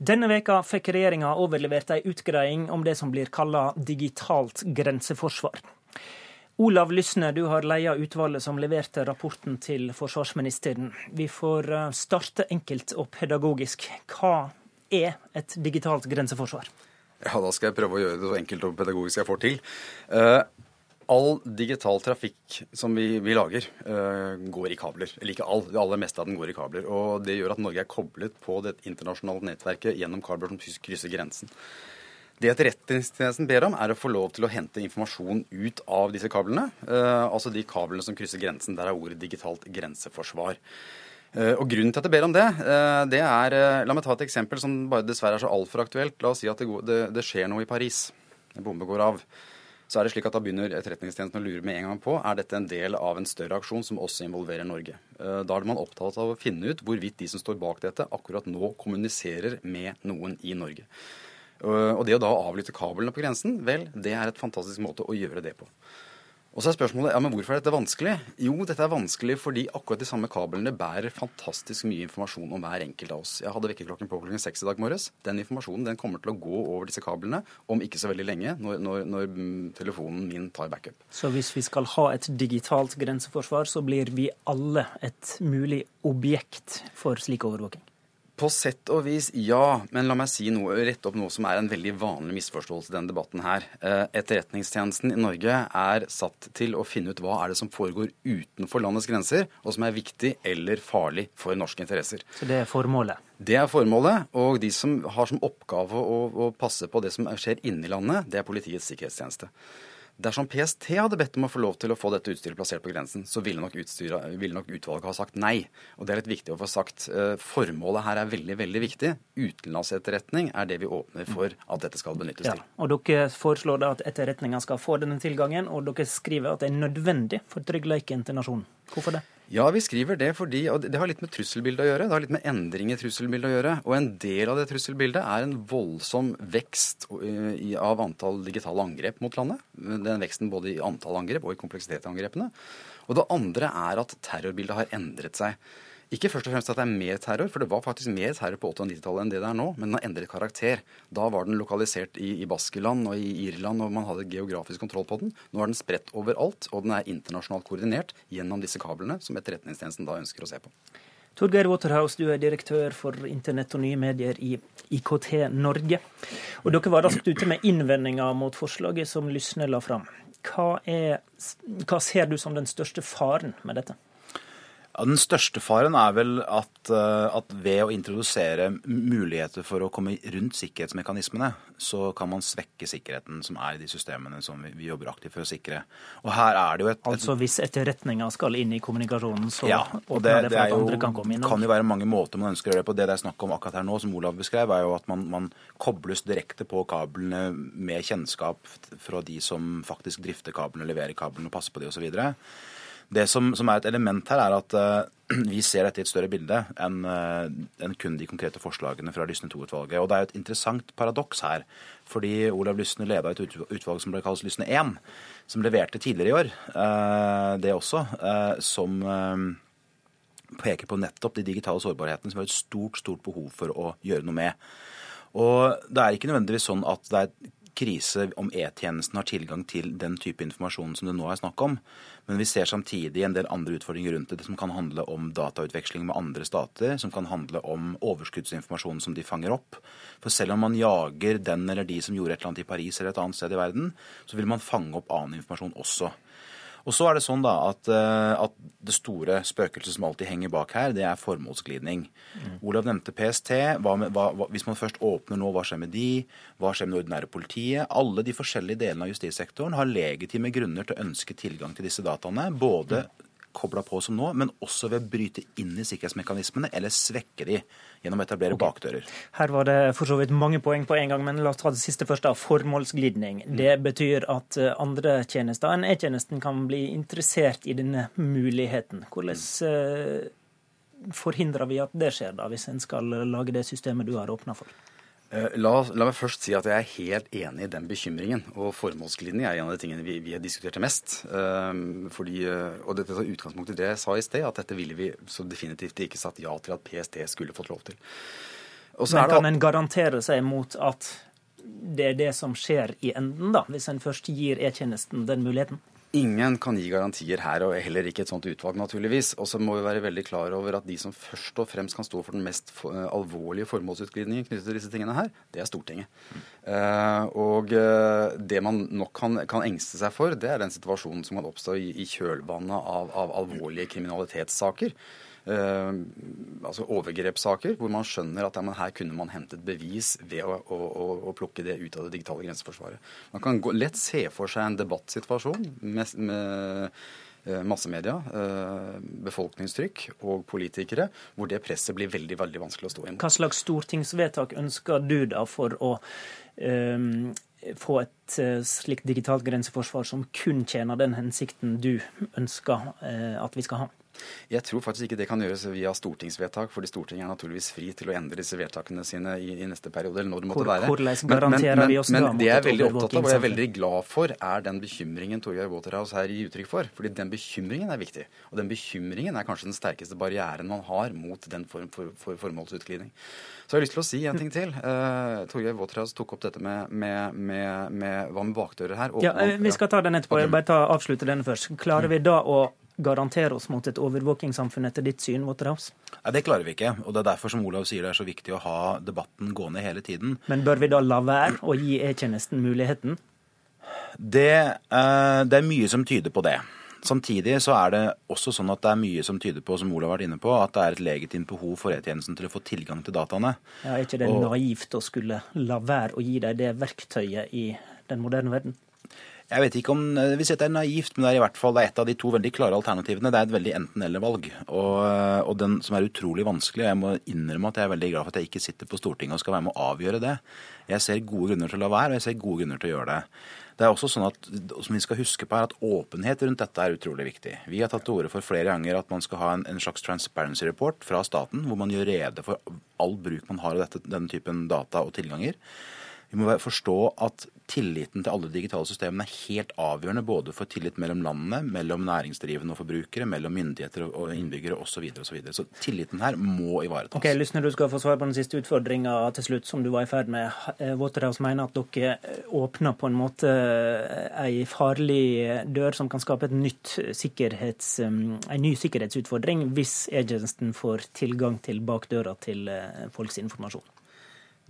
Denne veka fikk regjeringa overlevert ei utgreiing om det som blir kalla digitalt grenseforsvar. Olav Lysne, du har leia utvalget som leverte rapporten til forsvarsministeren. Vi får starte enkelt og pedagogisk. Hva er et digitalt grenseforsvar? Ja, Da skal jeg prøve å gjøre det så enkelt og pedagogisk jeg får til. Uh, all digital trafikk som vi, vi lager, uh, går i kabler. Eller ikke all, det aller meste av den går i kabler. Og det gjør at Norge er koblet på det internasjonale nettverket gjennom kabler som krysser grensen. Det Etterretningstjenesten ber om, er å få lov til å hente informasjon ut av disse kablene. Eh, altså de kablene som krysser grensen. Der er ordet digitalt grenseforsvar. Eh, og Grunnen til at jeg ber om det, eh, det er La meg ta et eksempel som bare dessverre er så altfor aktuelt. La oss si at det, det, det skjer noe i Paris. En bombe går av så er det slik at da begynner Etterretningstjenesten å lure med en gang på er dette en del av en større aksjon som også involverer Norge. Da er man opptatt av å finne ut hvorvidt de som står bak dette, akkurat nå kommuniserer med noen i Norge. Og det å da avlytte kablene på grensen, vel, det er et fantastisk måte å gjøre det på. Og så er spørsmålet ja, men hvorfor er dette vanskelig? Jo, dette er vanskelig fordi akkurat de samme kablene bærer fantastisk mye informasjon om hver enkelt av oss. Jeg hadde vekkerklokken på klokken seks i dag morges. Den informasjonen den kommer til å gå over disse kablene om ikke så veldig lenge, når, når, når telefonen min tar backup. Så hvis vi skal ha et digitalt grenseforsvar, så blir vi alle et mulig objekt for slik overvåking? På sett og vis ja, men la meg si noe, rette opp noe som er en veldig vanlig misforståelse i denne debatten her. Eh, etterretningstjenesten i Norge er satt til å finne ut hva er det som foregår utenfor landets grenser, og som er viktig eller farlig for norske interesser. Så det er formålet? Det er formålet, og de som har som oppgave å, å passe på det som skjer inni landet, det er Politiets sikkerhetstjeneste. Dersom PST hadde bedt om å få lov til å få dette utstyret plassert på grensen, så ville nok, utstyret, ville nok utvalget ha sagt nei. Og det er litt viktig å få sagt. Eh, formålet her er veldig, veldig viktig. Utenlandsetterretning er det vi åpner for at dette skal benyttes ja, til. Og dere foreslår da at etterretninga skal få denne tilgangen, og dere skriver at det er nødvendig for tryggheten til nasjonen. Hvorfor det? Ja, vi skriver det fordi og det har litt med trusselbildet å gjøre. Det har litt med endring i trusselbildet å gjøre. Og en del av det trusselbildet er en voldsom vekst av antall digitale angrep mot landet. Den veksten både i antall angrep og i kompleksitet i angrepene. Og det andre er at terrorbildet har endret seg. Ikke først og fremst at det er mer terror, for det var faktisk mer terror på 80- og 90-tallet enn det det er nå, men den har endret karakter. Da var den lokalisert i, i Baskeland og i Irland, og man hadde geografisk kontroll på den. Nå er den spredt overalt, og den er internasjonalt koordinert gjennom disse kablene, som Etterretningstjenesten da ønsker å se på. Torgeir Waterhouse, du er direktør for internett og nye medier i IKT Norge. Og dere var raskt ute med innvendinger mot forslaget som Lysne la fram. Hva, er, hva ser du som den største faren med dette? Ja, den største faren er vel at, eh, at, ved å introdusere muligheter for å komme rundt sikkerhetsmekanismene, så kan man svekke sikkerheten som er i de systemene som vi, vi jobber aktivt for å sikre. Og her er det jo et, et Altså hvis etterretninga skal inn i kommunikasjonen, så ja, og det, det for at andre kan komme inn? Det kan jo være mange måter man ønsker å gjøre det på. Det det er snakk om akkurat her nå, som Olav beskrev, er jo at man, man kobles direkte på kablene med kjennskap fra de som faktisk drifter kablene, leverer kablene og passer på de osv. Det som, som, er et element her, er at uh, vi ser dette i et større bilde enn uh, en kun de konkrete forslagene fra Lysne II-utvalget. Og det er jo et interessant paradoks her. Fordi Olav Lysne leda et utvalg som ble kalt Lysne 1, som leverte tidligere i år, uh, det også, som peker på nettopp de digitale sårbarhetene som vi har et stort, stort behov for å gjøre noe med. Og det er ikke nødvendigvis sånn at det er krise om E-tjenesten har tilgang til den type informasjon som det nå er snakk om. Men vi ser samtidig en del andre utfordringer rundt det, som kan handle om datautveksling med andre stater, som kan handle om overskuddsinformasjon som de fanger opp. For selv om man jager den eller de som gjorde et eller annet i Paris eller et annet sted i verden, så vil man fange opp annen informasjon også. Og så er det sånn da at, eh, at det store spøkelset som alltid henger bak her, det er formålsglidning. Mm. Olav nevnte PST. Hva med, hva, hvis man først åpner nå, hva skjer med de? Hva skjer med det ordinære politiet? Alle de forskjellige delene av justissektoren har legitime grunner til å ønske tilgang til disse dataene. Både mm kobla på som nå, men også ved å bryte inn i sikkerhetsmekanismene eller svekke de gjennom å etablere okay. bakdører. Her var det for så vidt mange poeng på en gang, men la oss ta det siste først. da, Formålsglidning. Mm. Det betyr at eh, andre tjenester enn E-tjenesten kan bli interessert i denne muligheten. Hvordan mm. forhindrer vi at det skjer, da, hvis en skal lage det systemet du har åpna for? Eh, la, la, meg først si at jeg er helt enig i den bekymringen. Og formålsglidning er en av de tingene vi, vi har diskutert mest. Um, fordi, eh, og dette tar utgangspunkt i det jeg sa i sted, at dette ville vi så definitivt ikke satt ja til at PST skulle fått lov til. Men kan en garantere seg mot at det er det som skjer i enden, da, hvis en først gir E-tjenesten den muligheten? Ingen kan gi garantier her, og heller ikke et sånt utvalg, naturligvis. Og så må vi være veldig klar over at de som først og fremst kan stå for den mest alvorlige formålsutglidningen knyttet til disse tingene her, det er Stortinget. Mm. Uh, og uh, det man nok kan, kan, engste seg for, det er den situasjonen som kan oppstå i, i kjølvannet av, av alvorlige kriminalitetssaker. Uh, altså overgrepssaker, hvor man skjønner at ja, her kunne man hentet bevis ved å, å, å, plukke det ut av det digitale grenseforsvaret. Man kan gå, lett se for seg en debattsituasjon med, med uh, massemedia, uh, befolkningstrykk og politikere, hvor det presset blir veldig veldig vanskelig å stå inn. Hva slags stortingsvedtak ønsker du da for å um få et slikt digitalt grenseforsvar som kun tjener den hensikten du ønsker at vi skal ha? Jeg tror faktisk ikke det kan gjøres via stortingsvedtak, fordi Stortinget er naturligvis fri til å endre disse vedtakene sine i, i neste periode, eller når det måtte være. Men, men, men, men det jeg er veldig opptatt av, og jeg er veldig glad for, er den bekymringen Torgeir Waterhouse her gir uttrykk for. Fordi den bekymringen er viktig. Og den bekymringen er kanskje den sterkeste barrieren man har mot den form for, for formålsutglidning. Så jeg har lyst til å si en ting til. Uh, Torgeir Waterhouse tok opp dette med, med, med, med hva med bakdører her. Åpne, ja, vi skal ta den etterpå. Jeg bare ta, avslutte denne først. Klarer vi da å garantere oss mot et overvåkingssamfunn etter ditt syn, Waterhouse? Nei, Det klarer vi ikke. og Det er derfor som Olav sier det er så viktig å ha debatten gående hele tiden. Men bør vi da la være å gi E-tjenesten muligheten? Det, eh, det er mye som tyder på det. Samtidig så er det også sånn at det er mye som tyder på, som Olav har vært inne på, at det er et legitimt behov for E-tjenesten til å få tilgang til dataene. Ja, Er ikke det Og- naivt å skulle la være å gi dem det verktøyet i den moderne verden? Jeg vet ikke om jeg vil det er naivt, men det er i hvert fall et av de to veldig klare alternativene. Det er et veldig enten-eller-valg. Og, og den som er utrolig vanskelig. og Jeg må innrømme at jeg er veldig glad for at jeg ikke sitter på Stortinget og skal være med å avgjøre det. Jeg ser gode grunner til å la være, og jeg ser gode grunner til å gjøre det. Det er også sånn at, som vi skal huske på her, at Åpenhet rundt dette er utrolig viktig. Vi har tatt til orde for flere ganger at man skal ha en, en slags transparency report fra staten, hvor man gjør rede for all bruk man har av denne typen data og tilganger. Vi må forstå at tilliten til alle digitale systemene er helt avgjørende både for tillit mellom landene, mellom næringsdrivende og forbrukere, mellom myndigheter og innbyggere osv. Så, videre, og så, videre. så tilliten her må ivaretas. Ok, Lysner, du skal få svar på den siste utfordringa til slutt, som du var i ferd med. Eh, Waterhouse mener at dere åpner på en måte ei farlig dør som kan skape en ny sikkerhetsutfordring hvis E-tjenesten får tilgang til bakdøra til eh, folks informasjon.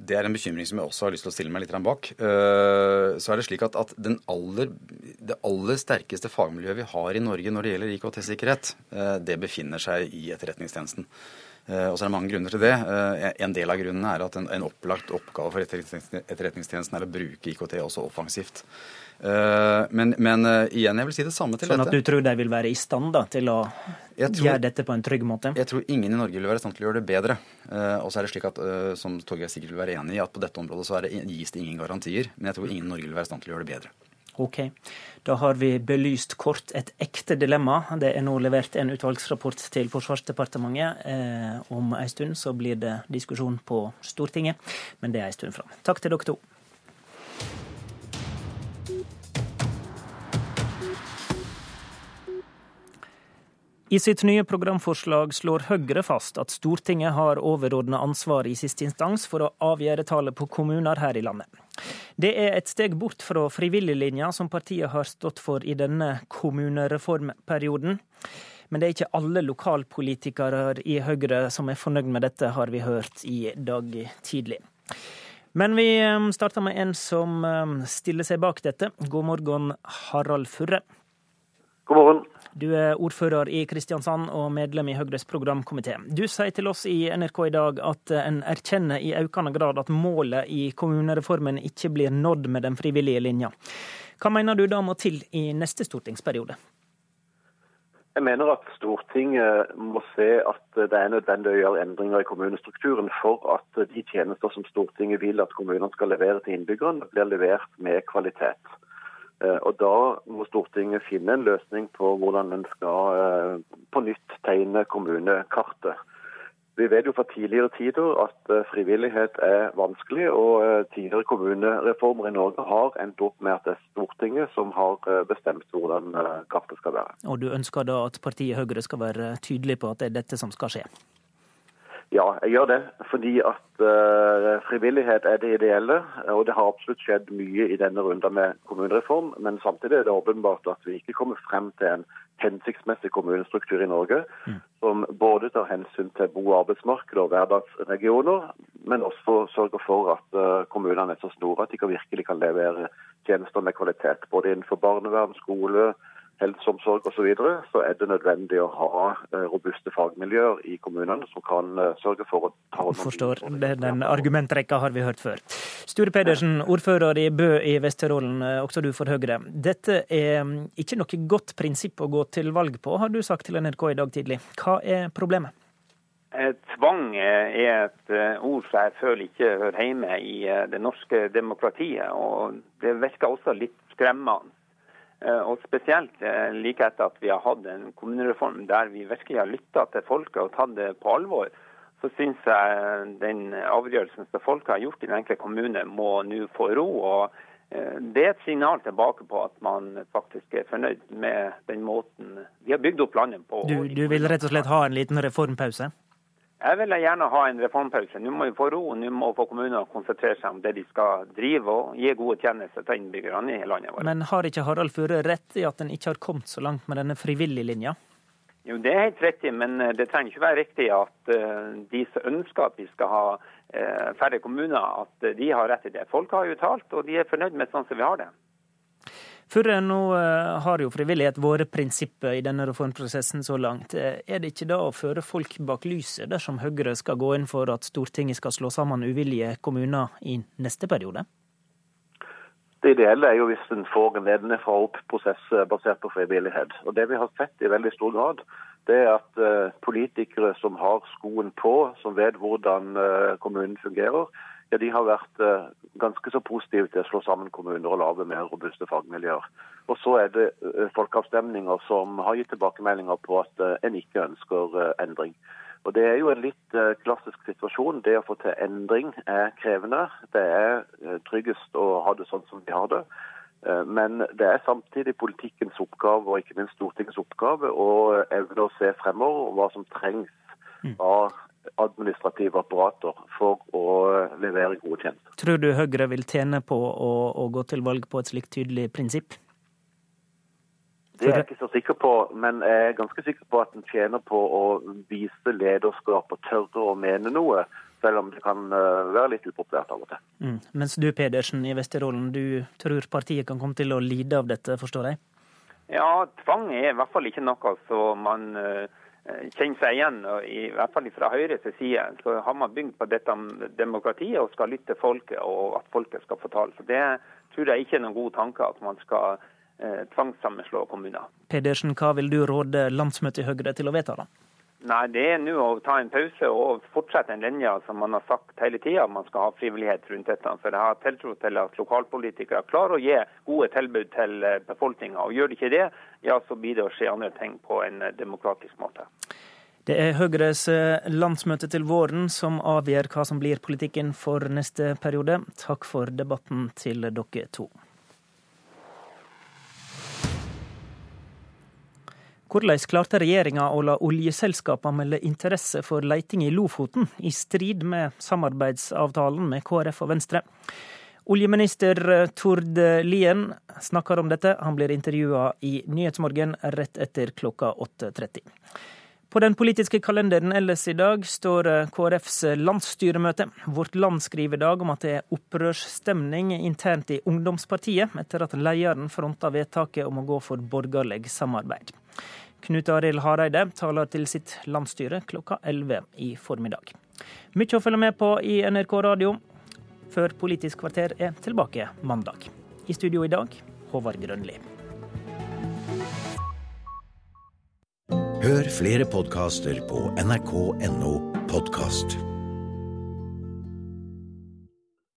Det er en bekymring som jeg også har lyst til å stille meg litt bak. Eh, Så er det slik at, at aller, det aller sterkeste fagmiljøet vi har i Norge når det gjelder IKT-sikkerhet, eh, det befinner seg i Etterretningstjenesten. Eh, Og så er det mange grunner til det. En del av grunnene er at en, en opplagt oppgave for Etterretningstjenesten er å bruke IKT også offensivt. Eh, Men, men eh, igjen, jeg vil si det samme til Sånn dette. at du tror de vil være i stand da, til å tror- gjøre dette på en trygg måte? Jeg tror ingen i Norge vil være i stand til å gjøre det bedre. Eh, og så er det slik at, som Torgeir sikkert vil være enig i, at på dette området så er det, gis det ingen garantier. Men jeg tror ingen i Norge vil være i stand til å gjøre det bedre. Ok, da har vi belyst kort et ekte dilemma. Det er nå levert en utvalgsrapport til Forsvarsdepartementet. Eh, om en stund så blir det diskusjon på Stortinget, men det er en stund fram. Takk til dere to. I sitt nye programforslag slår Høyre fast at Stortinget har overordna ansvar i siste instans for å avgjøre tallet på kommuner her i landet. Det er et steg bort fra frivilliglinja som partiet har stått for i denne kommunereformperioden. Men det er ikke alle lokalpolitikere i Høyre som er fornøyd med dette, har vi hørt i dag tidlig. Men vi eh, starter med en som eh, stiller seg bak dette. God morgen, Harald Furre. God morgen. Du er ordfører i Kristiansand og medlem i Høyres programkomité. Du sier til oss i NRK i dag at en erkjenner i økende grad at målet i kommunereformen ikke blir nådd med den frivillige linja. Hva mener du da må til i neste stortingsperiode? Jeg mener at Stortinget må se at det er nødvendig å gjøre endringer i kommunestrukturen for at de tjenester som Stortinget vil at kommunene skal levere til innbyggerne, blir levert med kvalitet. Eh, Og Da må Stortinget finne en løsning på hvordan en skal eh, på nytt tegne kommunekartet. Vi vet jo fra tidligere tider at eh, frivillighet er vanskelig, og tidligere kommunereformer i Norge har endt opp med at det er Stortinget som har bestemt hvordan kartet skal være. Og du ønsker da at partiet Høyre skal være tydelig på at det er dette som skal skje? Ja, jeg gjør det fordi at uh, frivillighet er det ideelle. Og det har absolutt skjedd mye i denne runden med kommunereform. Men samtidig er det åpenbart at vi ikke kommer frem til en hensiktsmessig kommunestruktur i Norge som både tar hensyn til bo- og arbeidsmarked og hverdagsregioner, men også sørger for at uh, kommunene er så store at de virkelig kan levere tjenester med kvalitet. Både innenfor barnevern, skole, helseomsorg osv. Så, videre, så er det nødvendig å ha eh, robuste fagmiljøer i kommunene som kan eh, sørge for å ta hånd om Forstår. Det- Den argumentrekka har vi hørt før. Sture Pedersen, ordfører i Bø i Vesterålen, eh, også du for Høyre. Dette er mm, ikke noe godt prinsipp å gå til valg på, har du sagt til NRK i dag tidlig. Hva er problemet? Tvang er et ord som jeg føler ikke hører hjemme i det norske demokratiet. og Det virker også litt skremmende. Eh, Og Spesielt eh, like etter at vi har hatt en kommunereform der vi virkelig har lytta til folket og tatt det på alvor, så syns jeg den avgjørelsen som folket har gjort i den enkelte kommune, må nå få ro. og eh, Det er et signal tilbake på at man faktisk er fornøyd med den måten vi har bygd opp landet på. Du, du vil rett og slett ha en liten reformpause? Jeg vil gjerne ha en reformpause. Nå må vi få ro. Nå må få kommunene konsentrere seg om det de skal drive og gi gode tjenester til innbyggerne i landet vårt. Men har ikke Harald Furre rett i at en ikke har kommet så langt med denne frivillige linja? Jo, Det er helt riktig, men eh, det trenger ikke være riktig at uh, de som ønsker at vi skal ha uh, færre kommuner, at de har rett i det. Folk har jo talt, og de er fornøyd med sånn som vi har det. For nå har jo frivillighet vært prinsippet i denne reformprosessen så langt. Er det ikke da å føre folk bak lyset dersom Høyre skal gå inn for at Stortinget skal slå sammen uvillige kommuner i neste periode? Det ideelle er jo hvis en får en nedenfra opp-prosess eh, basert på frivillighet. Og Det vi har sett i veldig stor grad, det er at politikere som har skoen på, som vet hvordan kommunen fungerer, ja, de har vært uh, ganske så positive til å slå sammen kommuner og lage mer robuste fagmiljøer. Og så er det folkeavstemninger som har gitt tilbakemeldinger på at en ikke ønsker endring. Og Det er jo en litt klassisk situasjon. Det å få til endring er krevende. Det er tryggest å ha det sånn som vi har det. Men det er samtidig politikkens oppgave og ikke minst Stortingets oppgave å evne å se fremover hva som trengs mm. av administrative apparater for å levere gode tjenester. Tror du Høyre vil tjene på å, å gå til valg på et slikt tydelig prinsipp? Det er jeg ikke så sikker på, men jeg er ganske sikker på at en tjener på å vise lederskap og tørre å mene noe, selv om det kan eh, være litt upopulært av og til. Mm. Mens du Pedersen i Vesterålen, du tror partiet kan komme til å lide av dette, forstår jeg? Ja, tvang er i hvert fall ikke noe som man uh, kjenner seg igjen. I hvert fall fra Høyres side så har man bygd på dette demokratiet og skal lytte folket, og at folket skal få tale. Så Det tror jeg ikke er noen god tanke at man skal eh, tvangssammenslå kommuner. Pedersen, hva vil du råde landsmøtet i Høyre til å vedta, da? Nei, Det er nå å ta en pause og fortsette en linje som man har sagt hele tida, man skal ha frivillighet rundt dette. For jeg har tiltro til at lokalpolitikere klarer å gi gode tilbud til eh, befolkninga. Og gjør de ikke det, ja, så blir det å skje andre ting på en eh, demokratisk måte. Det er Høyres eh, landsmøte til våren som avgjør hva som blir politikken for neste periode. Takk for debatten til dere to. Hvordan klarte regjeringa å la oljeselskapene melde interesse for leiting i Lofoten, i strid med samarbeidsavtalen med KrF og Venstre? Oljeminister Tord Lien snakker om dette. Han blir intervjua i Nyhetsmorgen rett etter klokka 8.30. På den politiske kalenderen ellers i dag står KrFs landsstyremøte. Vårt Land skriver i dag om at det er opprørsstemning internt i ungdomspartiet, etter at lederen fronta vedtaket om å gå for borgerlig samarbeid. Knut Arild Hareide taler til sitt landsstyre klokka 11 i formiddag. Mykje å følge med på i NRK radio, før Politisk kvarter er tilbake mandag. I studio i dag, Håvard Grønli. Hør flere podkaster på nrk.no podkast.